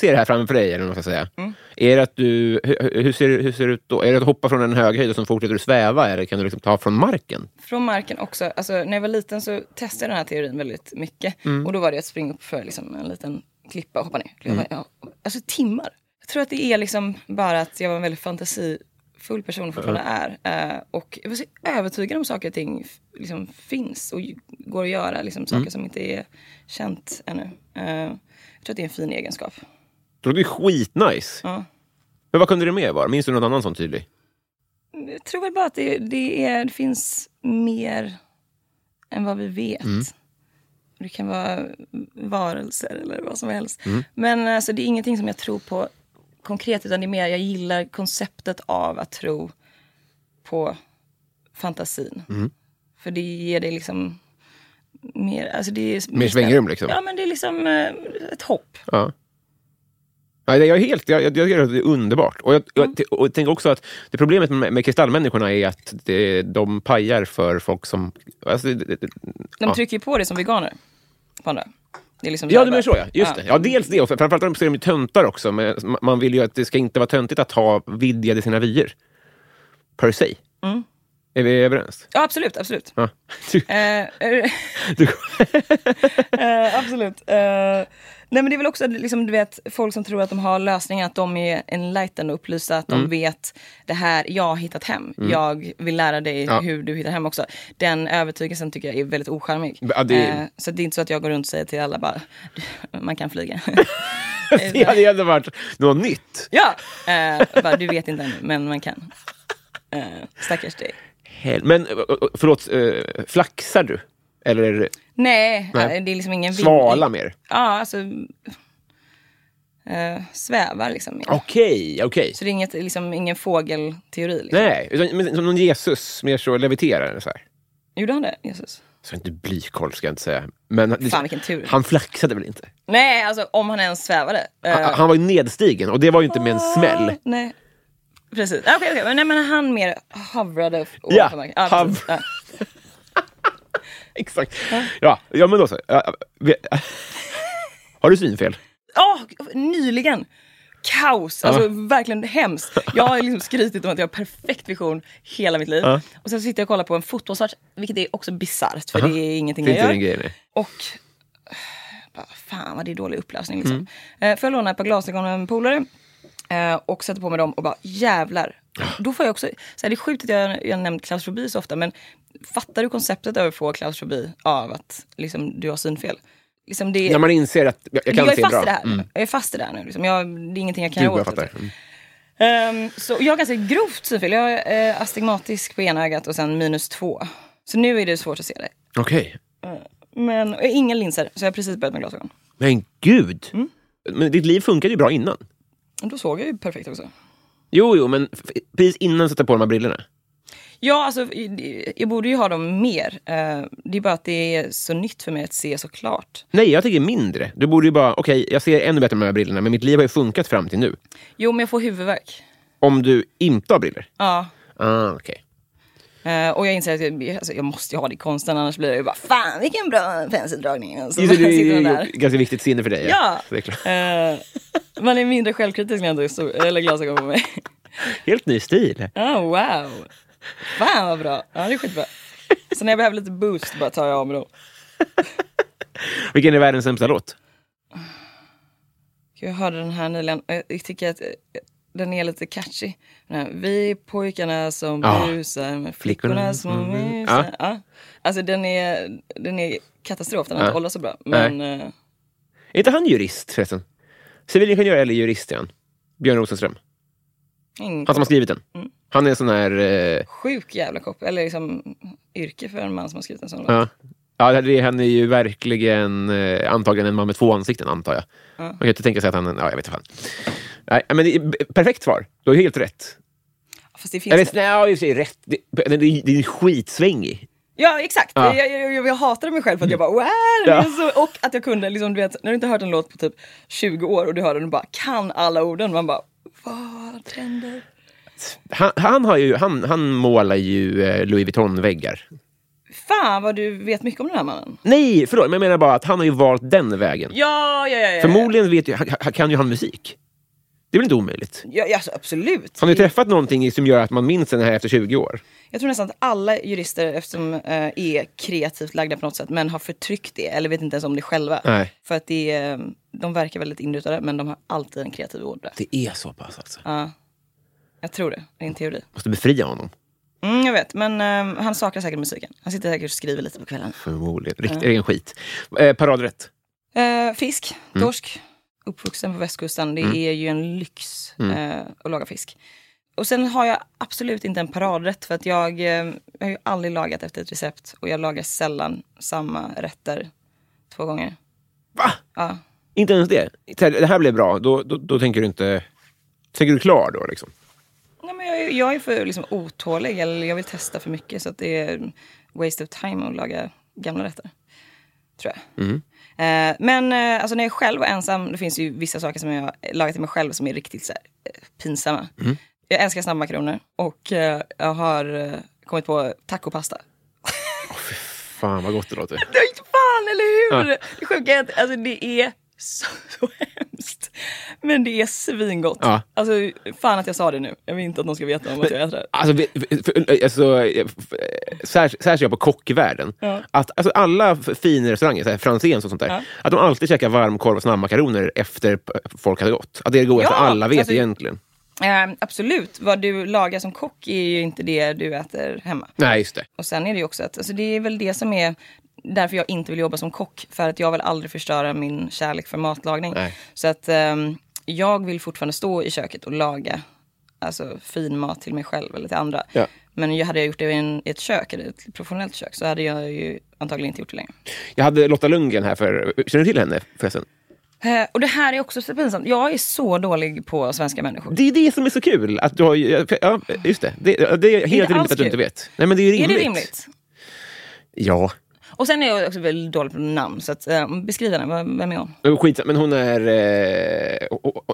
ser det här framför dig, eller vad man ska säga. Mm. Är det att du, hur, hur, ser, hur ser det ut då? Är det att hoppa från en hög höjd och så fortsätter du sväva, eller kan du liksom ta från marken? Från marken också. Alltså, när jag var liten så testade jag den här teorin väldigt mycket. Mm. Och då var det att springa upp för liksom, en liten klippa och hoppa ner. Klippa, ja. Alltså timmar. Jag tror att det är liksom bara att jag var en väldigt fantasifull person fortfarande är. Eh, och jag var så övertygad om saker och ting liksom, finns och går att göra. Liksom, saker Mm. som inte är känt ännu. Eh, jag tror att det är en fin egenskap. Det låter ju skitnice. Ja. Men vad kunde det mer vara? Minns du någon annan sån tydlig? Jag tror väl bara att det, det, är, det finns mer än vad vi vet. Det kan vara varelser eller vad som helst. Men alltså, det är ingenting som jag tror på konkret utan det är mer jag gillar konceptet av att tro på fantasin. För det ger dig liksom mer, alltså det är Mer svängrum, liksom? Ja men det är liksom eh, ett hopp. Ja. Ja, jag är helt, jag, jag, tycker att det är underbart. Och jag, jag, och jag tänker också att det problemet med, med kristallmänniskorna är att det, de pajar för folk som... Alltså, det, det, De ja. trycker ju på det som veganer. På andra. Det är liksom Ja, du menar så ja. Just det. Ja, dels det. Och framförallt så är de ju töntar också. Men ma- man vill ju att det ska inte vara töntigt att ha vidgade sina vyer. Per se. Mm. Är vi överens? Ja absolut, absolut. Ja. Du, Eh, eh, du, Eh, absolut. Eh, nej men det är väl också liksom, du vet, folk som tror att de har lösningar, att de är enlightened och upplysta, att de vet det här, jag har hittat hem. Jag vill lära dig Ja. hur du hittar hem också. Den övertygelsen tycker jag är väldigt ocharmig. Ja, det- Eh, så det är inte så att jag går runt och säger till alla bara, "Du, man kan flyga. det hade ju ändå varit något nytt. ja, eh, bara, du vet inte ännu, men man kan. Eh, stackars dig. Men förlåt, flaxar du? Eller Nej, Nej. eh, det är liksom ingen vind- svala mer? Ja, alltså eh, svävar liksom. Okej, okej. Så det är inget, liksom, ingen fågelteori? Liksom. Nej, utan, men, som någon Jesus, mer så leviterar. Så här. Gjorde han det, Jesus? Så inte blykoll ska jag inte säga. Men Fan, tur. han flaxade väl inte? Nej, alltså om han ens svävade. Han, han var ju nedstigen och det var ju inte med en smäll. Nej. Precis. Okej, okej. Men, nej, men han mer havrade f- Ja, precis. hav- Ja. Exakt. Ja, ja men då så. Ja, Har du synfel? Åh, nyligen! Kaos, alltså verkligen hemskt. Jag har liksom skrytit om att jag har perfekt vision hela mitt liv. Ja. Och sen sitter jag och kollar på en fotbollsmatch, vilket är också bisarrt för Aha. det är ingenting Det är jag inte gör. grej. Och eh, bara, fan vad det är dålig upplösning liksom. Mm. Eh, får jag låna ett par glasögon av en polare och sätter på mig dem och bara jävlar. Då får jag också, så här, det är sjukt att jag, jag nämnt klaustrofobi så ofta men fattar du konceptet av att få klaustrofobi av att liksom, du har synfel? Liksom det, När man inser att jag, jag kan jag se bra. Mm. Jag är fast i det här nu. Liksom. Jag, det är ingenting jag kan göra jag åt. fattar. Mm. Ehm, så jag har ganska grovt synfel. Jag är eh, astigmatisk på ena ögat och sen minus två. Så nu är det svårt att se det. Okej. Men och inga linser, så jag har precis börjat med glasögon. Men gud! Mm. Men ditt liv funkade ju bra innan. Då såg jag ju perfekt också. Jo, jo, men precis innan sätta på de här brillorna. Ja, alltså jag borde ju ha dem mer. Eh, det är bara att det är så nytt för mig att se så klart. Nej, jag tänker mindre. Du borde ju bara, okej, jag ser ännu bättre med de här brillorna, men mitt liv har ju funkat fram till nu. Jo, men jag får huvudvärk. Om du inte har brillor? Ja. Ah, okej. Eh, och jag inser att jag, alltså, jag måste ha det i konsten, annars blir det ju bara fan vilken bra penseldragning. Och så Just det, det där. ett ganska viktigt sinne för dig. Ja! Det är. Eh, man är mindre självkritisk när jag har sol- eller glasögon på mig. Helt ny stil. Oh, wow! Fan vad bra. Ja, det är skitbra. Så när jag behöver lite boost bara tar jag av mig dem. Vilken är världens sämsta låt? Jag hörde den här nyligen. och Jag tycker att eh, den är lite catchy. Här, Vi pojkarna som Ja. busar med Flickorna som bu- busar. Ja. Alltså den är, den är katastrof. Den har Ja. inte åldrats så bra. Men eh, Är inte han jurist förresten? Civilingenjör eller jurist är han? Björn Rosenström. ingen Han som har skrivit den. Mm. Han är en sån här... Eh, sjuk jävla kopp. Eller liksom yrke för en man som har skrivit en sån låt. ja. Ja, det, han är ju verkligen eh, antagligen en man med två ansikten, antar jag. Ja. Man kan ju inte tänka sig att han... Ja, jag vet inte fan. Nej, men det är, b- perfekt svar. Du har helt rätt. Fast det finns Eller, nej, ja, i och för sig rätt. Det, det, det, är skitsvängig. Ja exakt, Ja. Jag, jag, jag, jag hatade mig själv för att jag bara wow! Ja. så, och att jag kunde, liksom, du vet, när du inte hört en låt på typ 20 år och du hör den och bara kan alla orden. Man bara vad händer? Han, han, har ju, han, han målar ju eh, Louis Vuitton-väggar. Fan vad du vet mycket om den här mannen. Nej, förlåt, men jag menar bara att han har ju valt den vägen. Ja, ja, ja. ja. Förmodligen vet ju, kan ju han musik. Det är väl inte omöjligt? Ja, alltså, absolut. Har ni träffat någonting som gör att man minns den här efter 20 år? Jag tror nästan att alla jurister eftersom, eh, är kreativt lagda på något sätt men har förtryckt det eller vet inte ens om det själva. Nej. För att det är, de verkar väldigt inrutade men de har alltid en kreativ ordrätt. Det är så pass alltså. Ja. Jag tror det, det är en teori. Måste befria honom. Mm, jag vet, men eh, han saknar säkert musiken. Han sitter säkert och skriver lite på kvällen. Förmodligen. Riktigt ren skit. Eh, paradrätt. Eh, fisk, Mm. Uppvuxen på västkusten. Det är ju en lyx Mm. eh, att laga fisk. Och sen har jag absolut inte en paradrätt för att jag, eh, jag har ju aldrig lagat efter ett recept och jag lagar sällan samma rätter två gånger. Va? Ja. Inte ens det? Det här blev bra, då, då, då tänker du inte... Tänker du klar då? Liksom? Nej, men jag, är- jag är för liksom, otålig eller jag vill testa för mycket så att det är waste of time att laga gamla rätter. Tror jag. Mm. Eh, men eh, alltså, när jag själv var ensam, det finns ju vissa saker som jag lagat till mig själv som är riktigt så här, eh, pinsamma. Mm. Jag älskar snabbmakaroner och eh, jag har kommit på tacopasta. Fan vad gott det låter. Är fan, eller hur? Ja. Det sjuka är att alltså, det är så, så hemskt. Men det är svingott. Ja. Alltså, fan att jag sa det nu. Jag vill inte att någon ska veta om att jag äter det. Alltså, för- alltså, f- sär- särskilt jag på kockvärlden. Ja. Att, alltså, alla f- finrestauranger, så här, Franzéns och sånt där, Ja. att de alltid käkar varmkorv och snabbmakaroner efter folk hade gått. Att det är det godaste alla vet alltså- egentligen. Eh, absolut, vad du lagar som kock är ju inte det du äter hemma. Nej, just det. Och sen är det ju också att, alltså det är väl det som är därför jag inte vill jobba som kock. För att jag vill aldrig förstöra min kärlek för matlagning. Nej. Så att ehm, jag vill fortfarande stå i köket och laga alltså, fin mat till mig själv eller till andra. Ja. Men jag hade jag gjort det i, en, i ett kök, eller ett professionellt kök, så hade jag ju antagligen inte gjort det längre. Jag hade Lotta Lundgren här för... Känner du till henne förresten? Eh, och det här är också så pinsamt. Jag är så dålig på svenska människor. Det är det som är så kul. Att du har, ja, just det. Det, det är helt alls rimligt att du inte vet. Nej, men det är rimligt. Är det rimligt? Ja. Och sen är jag också väldigt dålig på namn. Så att, eh, beskriv henne, Vad- vem är hon? Skit, men hon är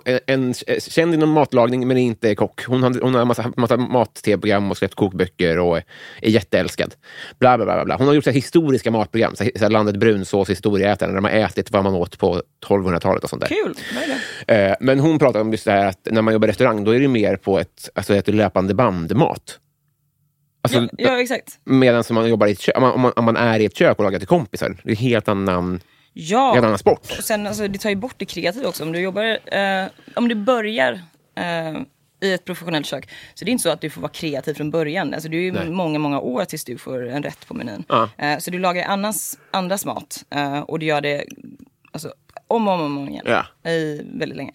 eh, en känd inom matlagning, men inte kock. Hon har, hon har massa, massa mat-tv-program och släppt kokböcker och är jätteälskad. Bla, bla, bla, bla. Hon har gjort så historiska matprogram. Så här, landet brunsås historieätaren, där har ätit vad man åt på 1200-talet och sånt där. Kul! Eh, men hon pratar om just det här att när man jobbar restaurang, då är det mer på ett, alltså ett löpande band-mat. Alltså, Ja, ja, exakt. Medan man, jobbar i ett kök, om, man, om, man, om man är i ett kök och lagar till kompisar, det är en helt annan, Ja. helt annan sport. Och sen, alltså, det tar ju bort det kreativa också. Om du, jobbar, eh, om du börjar eh, i ett professionellt kök, så det är inte så att du får vara kreativ från början. Alltså, det är ju Nej. många, många år tills du får en rätt på menyn. Ja. Eh, så du lagar annans, andras mat eh, och du gör det alltså, om och om, om igen. Ja. I väldigt länge.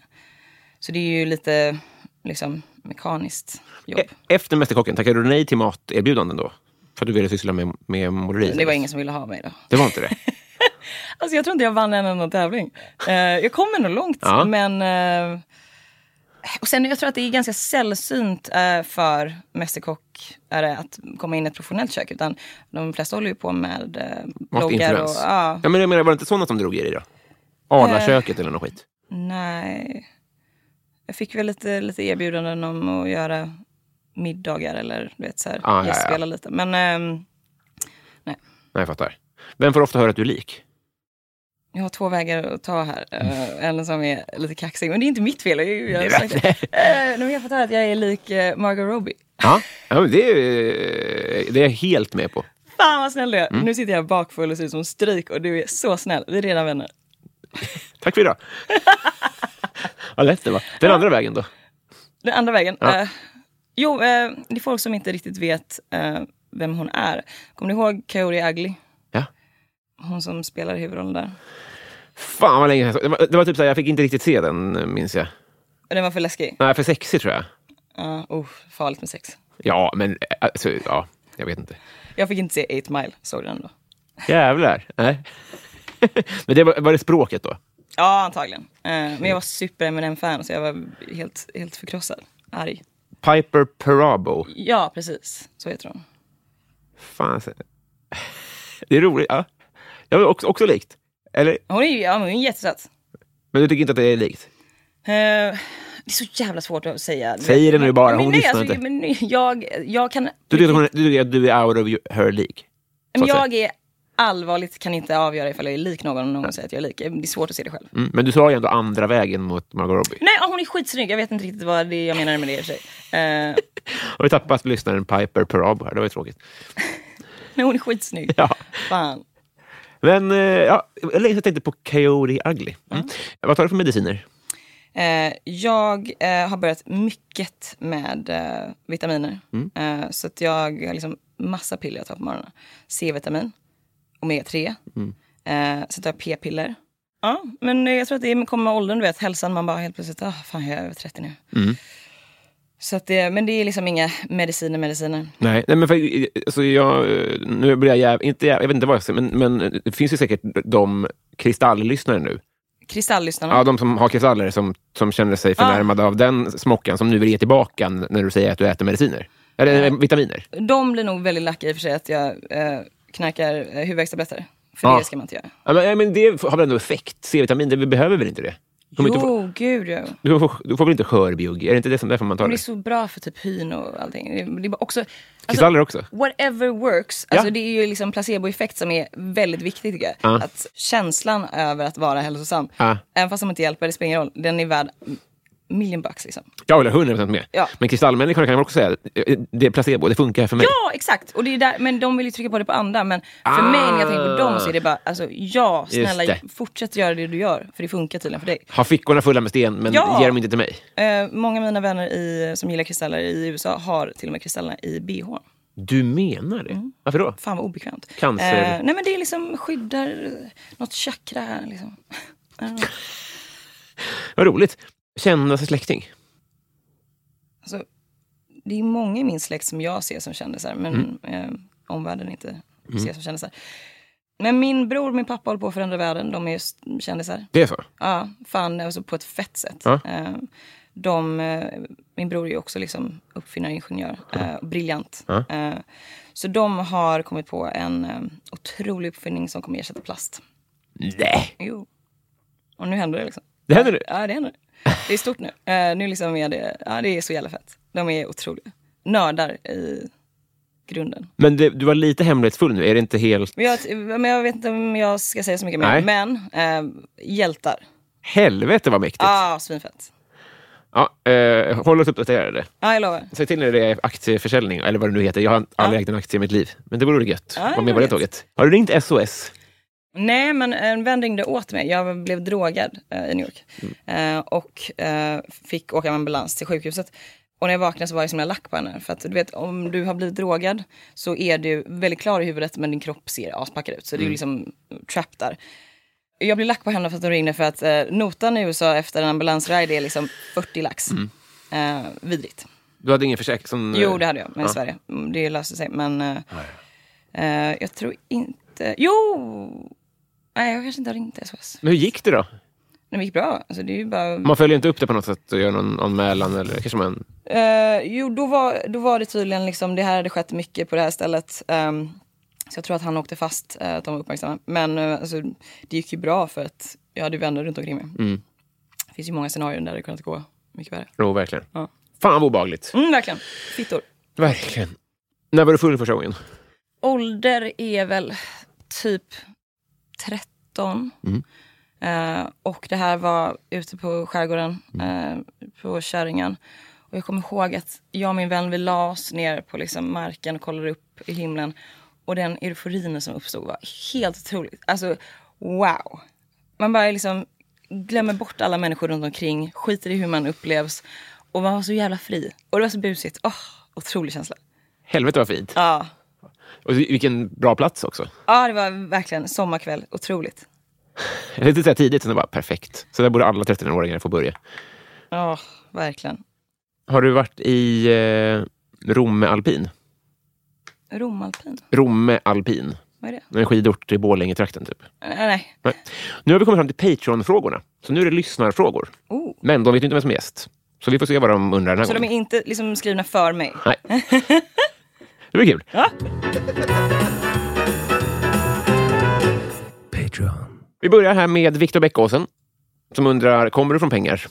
Så det är ju lite liksom, mekaniskt jobb. E- Efter Mästerkocken, tackade du nej till materbjudanden då? För att du ville syssla med, med måleri? Det var ingen som ville ha mig då. Det var inte det? Alltså jag tror inte jag vann en enda tävling. Eh, jag kom ändå långt, Ja. men... eh, och sen jag tror att det är ganska sällsynt uh, för Mästerkock är det att komma in i ett professionellt kök. Utan de flesta håller ju på med uh, bloggar och... Ja, Ja, men jag menar, var det inte sådana som drog i dig då? Arlaköket eller något skit? nej. Jag fick väl lite, lite erbjudanden om att göra middagar eller du vet så här, Ah, ja, ja. gästspela lite. Men ehm, Nej, jag fattar. Vem får ofta höra att du är lik? Jag har två vägar att ta här. Uh, en som är lite kaxig, men det är inte mitt fel. Jag, jag, jag, Nej, jag, uh, jag har att jag är lik uh, Margot Robbie. Ja, ja men det, är, det är jag helt med på. Fan vad snäll du är. Mm. Nu sitter jag bakfull och ser ut som stryk och du är så snäll. Vi är redan vänner. Tack för idag. Vad lätt det var. Den andra vägen då? Den andra vägen. Ja. eh, jo, eh, det är folk som inte riktigt vet eh, vem hon är. Kommer du ihåg Coyote Ugly? Ja. Hon som spelar huvudrollen där. Fan vad länge. Det var, det var typ så här, jag fick inte riktigt se den, minns jag. Den var för läskig. Nej, för sexig tror jag. Ja, oh, farligt med sex. Ja, men alltså, ja, jag vet inte. Jag fick inte se 8 Mile, såg den då? Jävlar. Nej. men det var, var det språket då? Ja, antagligen. Eh, men jag var super Eminem-fan så jag var helt, helt förkrossad. Arg. Piper Perabo. Ja, precis. Så heter hon. Fan. Det är roligt. Ja. Jag var också, också likt. Eller, Hon är ja, hon är jättesöt. men du tycker inte att det är likt? Eh, det är så jävla svårt att säga. Säg det nu bara, Men hon nej, lyssnar alltså, inte. Men jag, jag kan... Du tycker, att är- du är out of her league? men jag är allvarligt kan inte avgöra ifall jag är lik någon om någon säger att jag är lik. Det är svårt att se det själv. Mm, men du sa ju ändå andra vägen mot Margot Robbie. Nej, hon är skitsnygg. Jag vet inte riktigt vad det jag menar med det i och för sig. Eh, Och vi tappat lyssnaren Piper Perabo här, det var ju tråkigt. men hon är skitsnygg. Ja. Fan. Men eh, ja, jag tänkte på Coyote Ugly. Mm. Vad tar du för mediciner? Eh, jag har börjat mycket med vitaminer. Eh, så att jag har liksom massa piller jag tar på morgonen. C-vitamin, omega-3. Eh, sen tar jag p-piller. Ja, men jag tror att det kommer med åldern, du vet. Hälsan, man bara helt plötsligt, ah, fan jag är över 30 nu. Så att det, men det är liksom inga mediciner, mediciner. Nej, nej men för, alltså, jag, nu blir jag jäv, inte jäv, jag vet inte vad jag säga, men, men det finns ju säkert de kristalllyssnare nu. Kristalllyssnarna. Ja, de som har kristaller som, som känner sig förnärmade av den smockan som nu vill ge tillbaka när du säger att du äter mediciner. Eller vitaminer. De blir nog väldigt lacka i och för sig att jag eh, knarkar eh, huvudvärkstabletter. För Ja. det ska man inte göra. Ja, men, men det har väl ändå effekt? C-vitamin, det vi behöver väl inte det? Kommer inte få, Jo, gud ja. du, får, du får väl inte skörbjugg? Är det inte det som därför man tar Men det är det? så bra för typ hyn och allting. Det, det är också, alltså, Kristaller också? whatever works. Alltså, Ja. Det är ju liksom placeboeffekt som är väldigt viktig tycker jag. Ja. Att känslan över att vara hälsosam, Ja. även fast de inte hjälper, det spelar ingen roll. Den är värd million bucks liksom. Jag håller 100% med. Ja. Men kristallmänniskorna kan man också säga, eh, det är placebo, det funkar för mig. Ja, exakt! Och det är där, men de vill ju trycka på det på andra. Men för mig när jag tänker på dem så är det bara, alltså ja, snälla fortsätt göra det du gör. För det funkar tydligen för dig. Har fickorna fulla med sten, men Ja. ger dem inte till mig. Eh, många av mina vänner i, som gillar kristaller i USA har till och med kristallerna i bhn. Du menar det? Varför då? Fan vad obekvämt. Cancer. Eh, nej men det är liksom skyddar något chakra här liksom. Vad roligt. Kändaste släkting? alltså, det är många i min släkt som jag ser som kändisar men eh, omvärlden inte ser som kändisar. Men min bror och min pappa håller på att förändra världen. De är kändisar. Det är så? Ja, fan alltså på ett fett sätt. Ja. Eh, de, eh, min bror är också liksom uppfinnare, ingenjör. Eh, briljant. Ja. Så de har kommit på en otrolig uppfinning som kommer ersätta plast. Nej. Jo. Och nu händer det liksom. Det händer nu? Ja, det händer. Det är stort nu. Eh, nu liksom är det, ja, det är så jävla fett. De är otroliga. Nördar i grunden. Men det, du var lite hemlighetsfull nu, är det inte helt... Men jag, men jag vet inte om jag ska säga så mycket mer. Nej. Men eh, hjältar. Helvete vad mäktigt! Ah, svinfett. Ja, eh, håll oss uppdaterade. Ja, jag lovar. Säg till när det är aktieförsäljning, eller vad det nu heter. Jag har aldrig ägt en aktie i mitt liv. Men det vore gött. Ja, Var med på det tåget. Har du ringt SOS? Nej, men en vän ringde åt mig. Jag blev drogad eh, i New York. Eh, och eh, fick åka med ambulans till sjukhuset. Och när jag vaknade så var jag som en lack på henne. För att du vet, om du har blivit drogad så är du väldigt klar i huvudet men din kropp ser aspackad ut. Så det är liksom trapped där. Jag blev lack på henne för att hon ringde för att eh, notan i USA efter en ambulansride är liksom 40 lax. Eh, vidrigt. Du hade ingen försäkring? Som, Jo, det hade jag, men i Ja. Sverige. Mm, Det löste sig. Men eh, eh, jag tror inte... Jo! Nej, jag kanske inte har ringt SOS. Men hur gick det då? Det gick bra. Alltså, det är ju bara... Man följer inte upp det på något sätt och gör någon anmälan? Eller kanske man... Eh, jo, då var, då var det tydligen liksom, det här hade skett mycket på det här stället. Ehm, så jag tror att han åkte fast, uh, att de var uppmärksamma. Men uh, alltså, det gick ju bra för att jag hade vänner runt omkring mig. Mm. Det finns ju många scenarier där det kunnat gå mycket värre. Jo, verkligen. Ja. Fan vad obehagligt. Mm, verkligen. Fittor. Verkligen. När var du full första gången? Ålder är väl typ 13. Mm. Eh, och det här var ute på skärgården, eh, på Käringen. Och jag kommer ihåg att jag och min vän vi la oss ner på liksom marken och kollade upp i himlen. Och den euforin som uppstod var helt otroligt. Alltså wow. Man bara liksom glömmer bort alla människor runt omkring, skiter i hur man upplevs. Och man var så jävla fri. Och det var så busigt. Åh, otrolig känsla. Helvete vad fint. Ja. Och vilken bra plats också. Ja, det var verkligen sommarkväll. Otroligt. Tänkte säga tidigt, sen var perfekt. Så där borde alla 13-åringar få börja. Ja, verkligen. Har du varit i eh, Romme alpin? Romalpin, Romme alpin. vad är det? En skidort i Borlänge-trakten typ. Nej, nej. Nej. Nu har vi kommit fram till Patreon-frågorna. Så nu är det lyssnarfrågor. Oh. Men de vet inte vem som är gäst. Så vi får se vad de undrar den här Så de är gången. inte liksom skrivna för mig? Nej. Det blir kul. Ja. Vi börjar här med Viktor Bäckåsen. Som undrar, kommer du från pengar?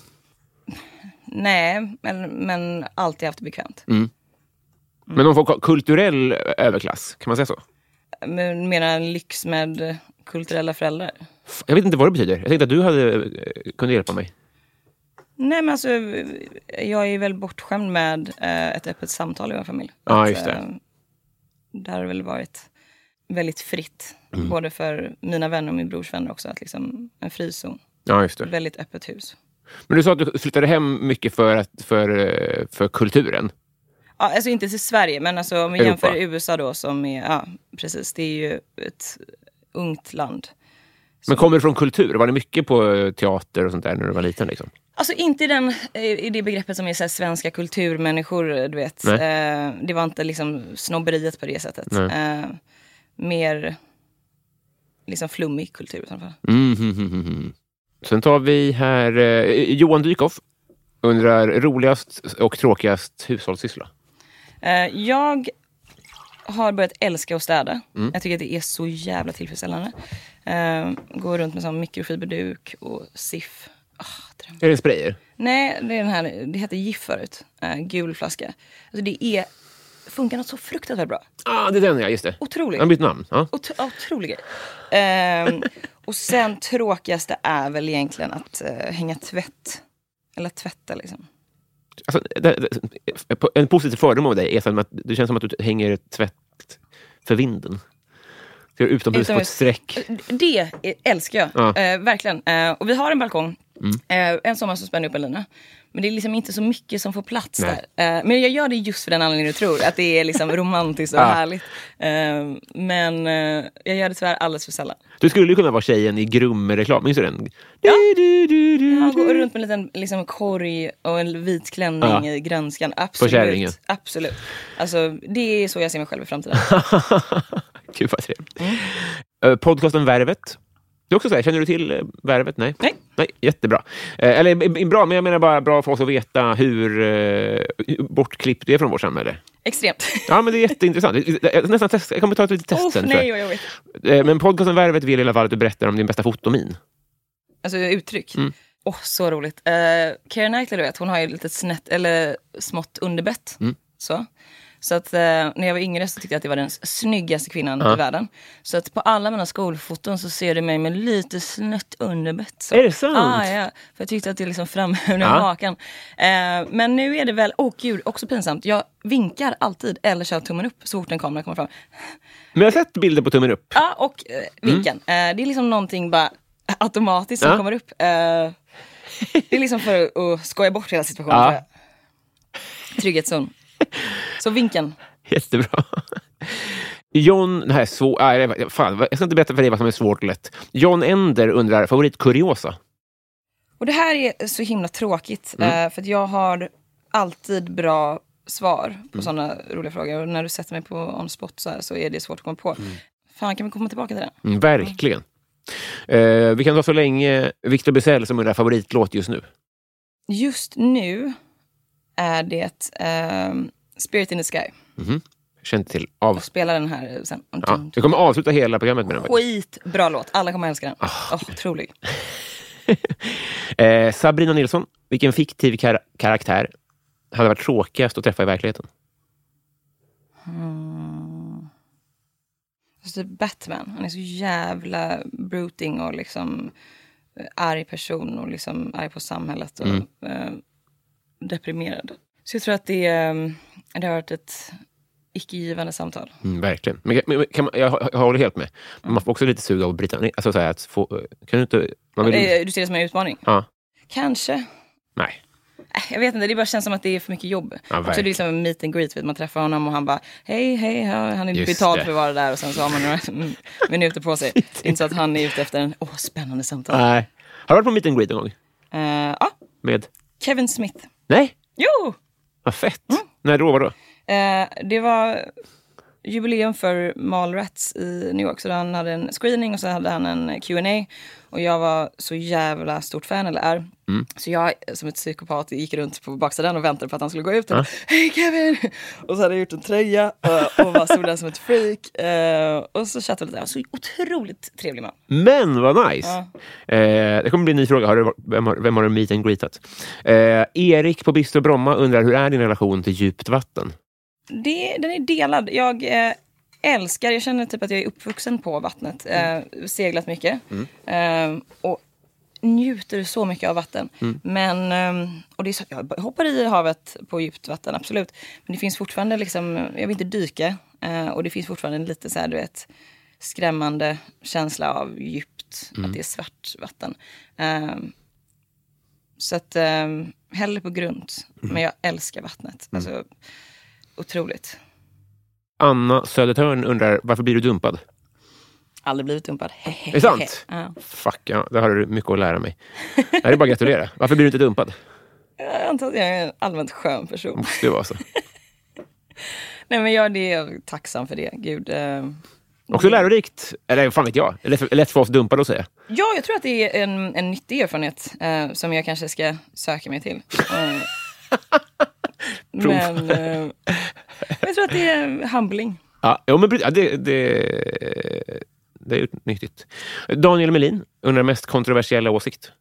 Nej, men, men alltid haft det bekvämt. Men någon form kulturell överklass, kan man säga så? Men Mera en lyx med kulturella föräldrar. Jag vet inte vad det betyder. Jag tänkte att du hade, eh, kunde hjälpa mig. Nej men alltså, jag är väl bortskämd med eh, ett öppet samtal i vår familj. Ja, Att, just det. Det har väl varit väldigt fritt. Mm. Både för mina vänner och min brors vänner också. Att liksom, en frizon. Ja, just det. Väldigt öppet hus. Men du sa att du flyttade hem mycket för, att, för, för kulturen. Ja, alltså inte till Sverige, men alltså, om vi Europa. jämför USA då som är, ja precis, det är ju ett ungt land. Men kommer du från kultur? Var det mycket på teater och sånt där när du var liten? Liksom? Alltså inte i, den, i det begreppet som är så svenska kulturmänniskor, du vet. Eh, det var inte liksom snobberiet på det sättet. Eh, mer liksom flummig kultur i alla fall. Mm, mm, mm. Sen tar vi här eh, Johan Dykhoff. Undrar roligast och tråkigast hushållssyssla. Eh, jag har börjat älska att städa. Mm. Jag tycker att det är så jävla tillfredsställande. Eh, går runt med sån mikrofiberduk och siff. Dröm. Är det sprayer? Nej, det är den här, det hette Giff förut. Eh, gul flaska. Alltså det är, funkar något så fruktansvärt bra. ah, det är den ja, just det. Otroligt. Han bytt namn. Ja. Ot otrolig grej. Ehm, och sen tråkigaste är väl egentligen att eh, hänga tvätt. Eller tvätta liksom. Alltså, det, det, en positiv fördom av dig är att det känns som att du hänger tvätt för vinden. Är du utomhus på ett Utomhus. streck. Det är- älskar jag. Ja. Mm. Eh, verkligen. Eh, och vi har en balkong. Eh, en sommar så spänner jag upp en lina. Men det är liksom inte så mycket som får plats Nej. där. Eh, men jag gör det just för den anledningen du tror. Att det är liksom romantiskt och Ja. härligt. Eh, men eh, jag gör det tyvärr alldeles för sällan. Du skulle ju kunna vara tjejen i Grumme-reklam. Minns du den? Ja. Du, du, du, Jag går du. runt med en liten liksom, korg och en vit klänning Ja. i grönskan. Absolut. Kärringen. Absolut. Alltså, det är så jag ser mig själv i framtiden. Gud vad trevligt. Eh, Podcasten Värvet. Är också så här, känner du till Värvet? Nej. Nej. Nej, jättebra. Eh, eller eh, eh, bra, men jag menar bara bra för oss att veta hur eh, bortklippt du är från vårt samhälle. Extremt. Ja, men det är jätteintressant. Jag, nästan test, jag kommer ta ett litet test Oh, sen. nej, jag vet. Eh, Men podcasten Värvet vill i alla fall att du berättar om din bästa fotomin. Alltså uttryck. Mm. Åh, så roligt. Uh, Keira Knightley, du vet, hon har ju lite snett, eller smått underbett. Så. Så att eh, när jag var yngre så tyckte jag att det var den snyggaste kvinnan i världen. Så att på alla mina skolfoton så ser du mig med lite snett underbett. Så. Är det sant? Ah, ja, för jag tyckte att det liksom framhävde Ja. hakan. Eh, men nu är det väl, åh gud, också pinsamt. Jag vinkar alltid eller kör tummen upp så fort en kamera kommer fram. Men jag har sett bilder på tummen upp. Ja, och eh, vinkeln. Eh, det är liksom någonting bara automatiskt som Ja. kommer upp. Eh, det är liksom för att skoja bort hela situationen. Ja. Trygghetszon. Så vinkeln. Jättebra. John, det här är svårt. Nej, fan, jag ska inte berätta för dig vad som är svårt och lätt. John Ender undrar favoritkuriosa. Och det här är så himla tråkigt. Mm. eh, för jag har alltid bra svar Mm. på sådana roliga frågor. Och när du sätter mig på on spot så, här, så är det svårt att komma på. Fan, kan vi komma tillbaka till det? Mm, verkligen. Eh, vi kan ta så länge Victor Bizell som undrar favoritlåt just nu. Just nu är det ehm, Spirit in the Sky. Känner inte till. Av. Och spela den här sen. Ja, vi kommer avsluta hela programmet med den. Skitbra låt. Alla kommer älska den. Åh, otrolig. Eh, Sabrina Nilsson, vilken fiktiv kar- karaktär hade varit tråkigast att träffa i verkligheten? Alltså, typ Batman. Han är så jävla bruting och liksom eh, arg person och liksom arg på samhället och Mm. eh, deprimerad. Så jag tror att det, eh, det har varit ett icke-givande samtal. Mm, verkligen. Men, men, kan man, jag, jag håller helt med. Man får också lite sug av Britannia. Alltså, så här, att få, kan du inte... Man vill, Eh, Du ser det som en utmaning? ja, Kanske. nej. Äh, Jag vet inte, det bara känns som att det är för mycket jobb. Ja, och så är det verkligen. liksom en meet and greet, vet, man träffar honom och han bara hej, hej, han är Just betald det. för att vara där och sen så har man några minuter på sig. Det är inte så att han är ute efter en åh, spännande samtal. nej. Har du varit på meet and greet någon gång? Eh, ja, Med? Kevin Smith. Nej? Jo! Vad fett. Mm. När då? Vadå? Eh, det var jubileum för Mallrats i New York. Så han hade en screening och så hade han en Q&A Och jag var så jävla stort fan, eller är. Mm. Så jag som ett psykopat gick runt på baksidan och väntade på att han skulle gå ut. Och Hej Kevin! Och så hade jag gjort en tröja och, och bara stod där som ett freak. Eh, och så chattade vi lite. Så otroligt trevlig man. Men vad nice! Eh, det kommer bli en ny fråga. Har du, vem, har, vem har du meet and greetat? Eh, Erik på Bistro Bromma undrar hur är din relation till djupt vatten? Det, den är delad. Jag eh, älskar, jag känner typ att jag är uppvuxen på vattnet. Eh, seglat mycket. Eh, och njuter så mycket av vatten. Men, eh, och det är så, jag hoppar i havet på djupt vatten, absolut. Men det finns fortfarande liksom, jag vill inte dyka. Eh, och det finns fortfarande en lite så här, du vet, skrämmande känsla av djupt, att det är svart vatten. Eh, så att, eh, hellre på grund. Men jag älskar vattnet. Alltså, otroligt. Anna Södertörn undrar varför blir du dumpad? Aldrig blivit dumpad. Är det sant? Ja. Fuck, ja, där har du mycket att lära mig. Det är bara att gratulera. Varför blir du inte dumpad? Jag antar att jag är en allmänt skön person. Måste vara så. Nej men jag, det är tacksam för det. Gud. Eh, Också lärorikt. Eller fan vet jag. Lätt för, lätt för oss dumpade att säga. ja, jag tror att det är en, en nyttig erfarenhet eh, som jag kanske ska söka mig till. Eh, men eh, jag tror att det är humbling. Ja, jo, men ja, det, det, det är ju nyttigt. Daniel Melin undrar mest kontroversiella åsikt.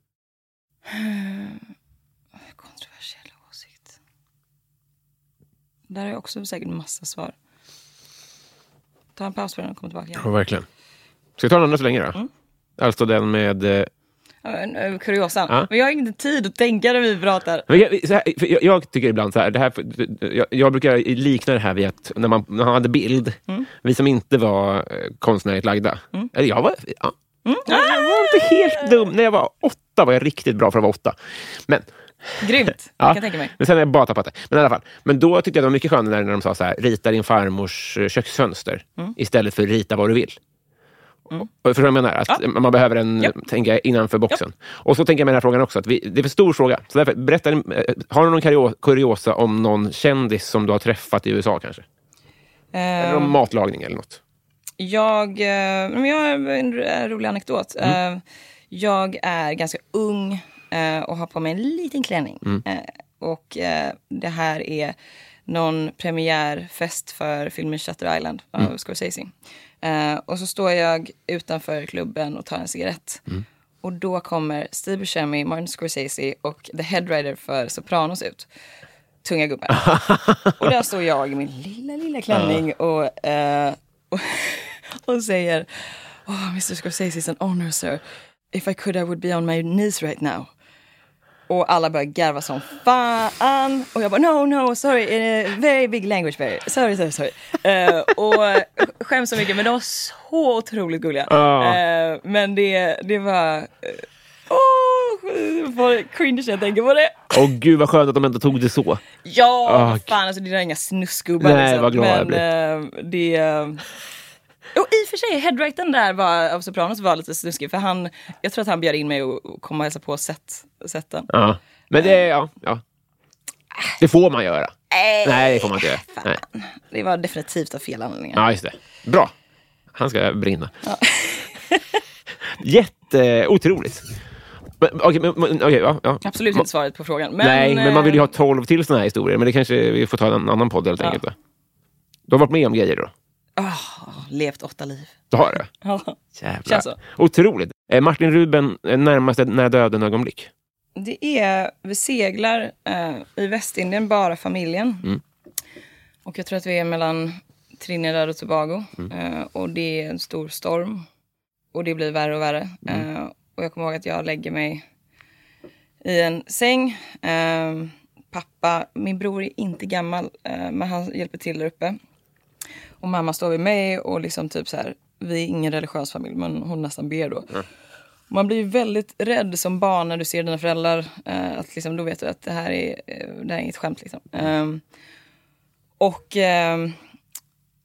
Kontroversiell åsikt. Där har jag också säkert massa svar. Ta en paus för den och kom tillbaka. Ja, verkligen. Ska vi ta den andra så länge då? Alltså den med... Kuriosan. Ja. Men jag har inte tid att tänka när vi pratar. Jag, här, jag, jag tycker ibland så här, det här jag, jag brukar likna det här vid att när man, när man hade bild, vi som inte var eh, konstnärligt lagda. Eller jag var, ja, jag var inte helt dum. När jag var åtta var jag riktigt bra för att vara åtta. Men, Grymt, ja, jag kan tänka mig. men sen har jag bara tappat det. Men i alla fall. Men då tyckte jag det var mycket skönare när de sa så här, rita din farmors eh, köksfönster istället för rita vad du vill. Och, förstår du vad jag menar? Att Ja. Man behöver en, Ja. tänka innanför boxen. Och så tänker jag med den här frågan också. Att vi, det är för stor fråga. Så därför, berätta, eh, har du någon kurio- kuriosa om någon kändis som du har träffat i USA kanske? Eller om matlagning eller något? Jag, eh, jag har en rolig anekdot. Eh, Jag är ganska ung och har på mig en liten klänning. Eh, Och det här är någon premiärfest för filmen Shutter Island av Scorsese. Eh, Och så står jag utanför klubben och tar en cigarett. och då kommer Steve Buscemi, Martin Scorsese och the headwriter för Sopranos ut. Tunga gubbar. och där står jag i min lilla, lilla klänning och, eh, och, och säger Oh, Mr Scorsese is an honor sir. If I could I would be on my knees right now. Och alla börjar garva som fan. Och jag bara no, no, sorry, uh, very big language barrier. Sorry, sorry, sorry. Uh, och skäms så mycket, men de var så otroligt gulliga. Uh, men det, det var... Åh, oh, cringe jag tänker på det. Åh gud vad skönt att de ändå tog det så. Ja, oh, fan alltså det är inga snuskgubbar. Nej, liksom. vad glad men, jag blir. det... Och i och för sig, headwritern där var, av Sopranos var lite snuskig för han, jag tror att han bjöd in mig att komma och hälsa på set, seten. Ja. Men det, ja, ja. det får man göra. Nej, Nej det får man inte göra. Nej. Det var definitivt av fel anledningar. Ja, just det. Bra. Han ska brinna. Ja. Jätte, otroligt. Men, okay, men, okay, ja, ja. Absolut inte svaret på frågan. Men, Nej, men man vill ju ha tolv till sådana här historier. Men det kanske vi får ta en annan podd helt enkelt. Då. Du har varit med om grejer då? Levt åtta liv. Du har det? Ja. Jävlar. Så. Otroligt. Eh, Martin Ruben, eh, närmaste när döden-ögonblick? Det är, vi seglar eh, i Västindien, bara familjen. Mm. Och jag tror att vi är mellan Trinidad och Tobago. Mm. Eh, och det är en stor storm. Och det blir värre och värre. Mm. Eh, och jag kommer ihåg att jag lägger mig i en säng. Eh, pappa, min bror är inte gammal, men han hjälper till där uppe. Och mamma står vid mig och liksom typ så här, vi är ingen religiös familj men hon nästan ber då. Mm. Man blir väldigt rädd som barn när du ser dina föräldrar. Eh, att liksom, då vet du att det här är, eh, det här är inget skämt. Liksom. Mm. och eh,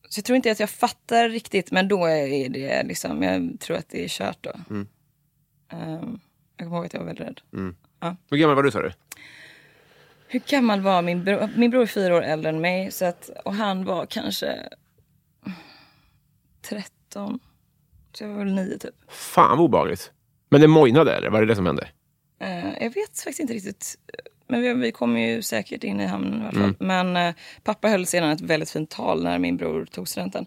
Så jag tror inte att jag fattar riktigt men då är det liksom, jag tror att det är kört då. Mm. Um, jag kommer ihåg att jag var väldigt rädd. Mm. Ja. Hur gammal var du sa du? Hur gammal var min bror? Min bror är fyra år äldre än mig. Så att, och han var kanske 13. Så jag var väl 9 typ. Fan vad obehagligt. Men det mojnade eller? Var det det som hände? Uh, jag vet faktiskt inte riktigt. Men vi, vi kom ju säkert in i hamnen i alla fall. Mm. Men uh, pappa höll sedan ett väldigt fint tal när min bror tog studenten.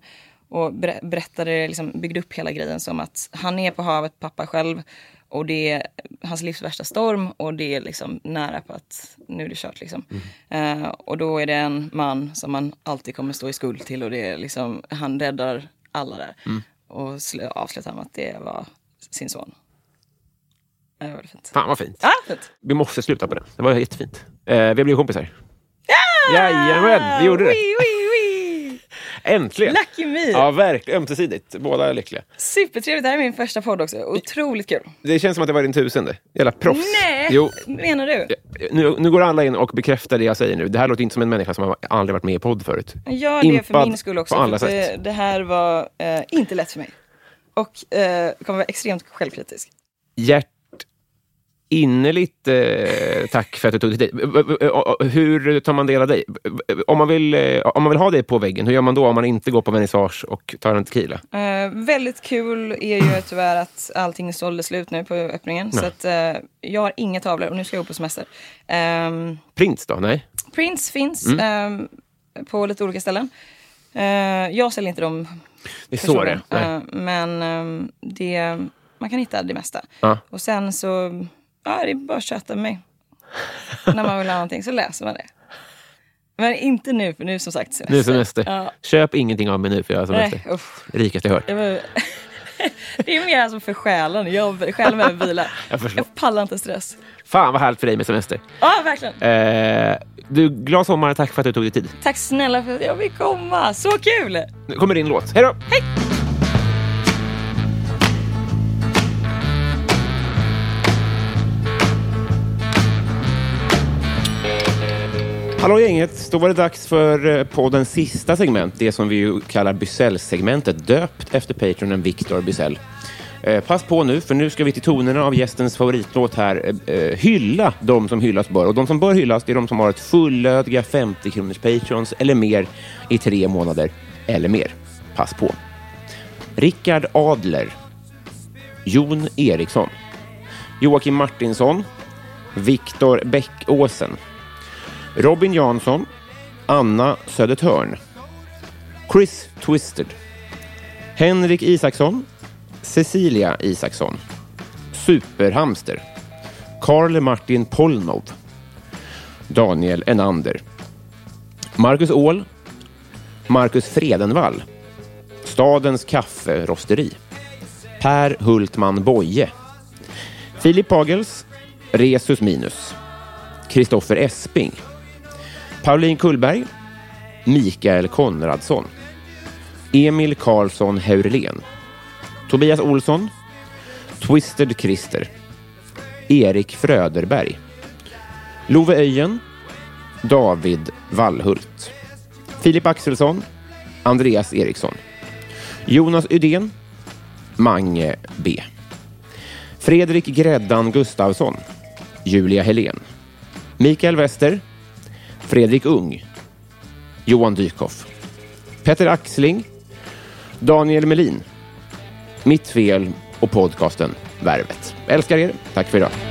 Och berättade, liksom, byggde upp hela grejen som att han är på havet, pappa själv. Och det är hans livs värsta storm och det är liksom nära på att nu är det kört. Liksom. Mm. Uh, och då är det en man som man alltid kommer stå i skuld till och det är liksom, han räddar alla där. Mm. Och avslutade med att det var sin son. Det var fint. Fan vad fint. Ja, fint. Vi måste sluta på det. Det var jättefint. Eh, vi har blivit kompisar. Ja! Jajamän, vi gjorde det. Oui, oui, Äntligen! Lucky me! Ja, verkligen. Ömsesidigt. Båda är lyckliga. Supertrevligt. Det här är min första podd också. Otroligt kul. Det känns som att det var din tusende. Jävla proffs. Nej! Jo. Menar du? Nu, nu går alla in och bekräftar det jag säger nu. Det här låter inte som en människa som har aldrig varit med i podd förut. Gör det för min skull också. För det, det, här var eh, inte lätt för mig. Och eh, kommer vara extremt självkritisk. Hjärt innerligt eh, tack för att du tog dig tid. Hur tar man del av dig? Om man, vill, eh, om man vill ha dig på väggen, hur gör man då om man inte går på vernissage och tar en tequila? Eh, väldigt kul är ju tyvärr att allting sålde slut nu på öppningen. Nej. Så att, eh, jag har inga tavlor och nu ska jag gå på semester. Um, Prints då? Nej? Prints finns mm. um, på lite olika ställen. Uh, jag säljer inte dem. Det är så det uh, Men um, det, man kan hitta det mesta. Uh. Och sen så ja, det är bara att med mig. När man vill ha någonting så läser man det. Men inte nu, för nu som sagt semester. Nu semester. Ja. Köp ingenting av mig nu för jag har semester. Nej, Rikast jag hört. det är mer alltså för själen. Jag själen behöver vila. Jag, jag pallar inte stress. Fan vad härligt för dig med semester. Ja, verkligen. Eh, du, glad sommar. Tack för att du tog dig tid. Tack snälla för att jag fick komma. Så kul! Nu kommer din låt. Hej då! Hej! Hallå gänget! Då var det dags för eh, poddens sista segment, det som vi kallar Bysell-segmentet, döpt efter patronen Victor Bysell. Eh, pass på nu, för nu ska vi till tonerna av gästens favoritlåt här eh, hylla de som hyllas bör. Och de som bör hyllas är de som har ett fullödiga 50 kronors patrons eller mer i tre månader eller mer. Pass på. Rickard Adler. Jon Eriksson. Joakim Martinsson. Viktor Bäckåsen. Robin Jansson, Anna Södertörn, Chris Twisted, Henrik Isaksson, Cecilia Isaksson, Superhamster. Karl Martin Polnov. Daniel Enander. Marcus Åhl. Marcus Fredenvall. Stadens kafferosteri. Per Hultman Boye. Filip Pagels. Resus Minus. Kristoffer Esping. Pauline Kullberg. Mikael Konradsson. Emil Karlsson Heurlen. Tobias Olsson. Twisted Christer. Erik Fröderberg. Love Öjen. David Wallhult. Filip Axelsson. Andreas Eriksson. Jonas Uden, Mange B. Fredrik Gräddan Gustavsson. Julia Helén. Mikael Wester. Fredrik Ung. Johan Dykhoff. Petter Axling. Daniel Melin. Mitt fel och podcasten Värvet. älskar er. Tack för idag.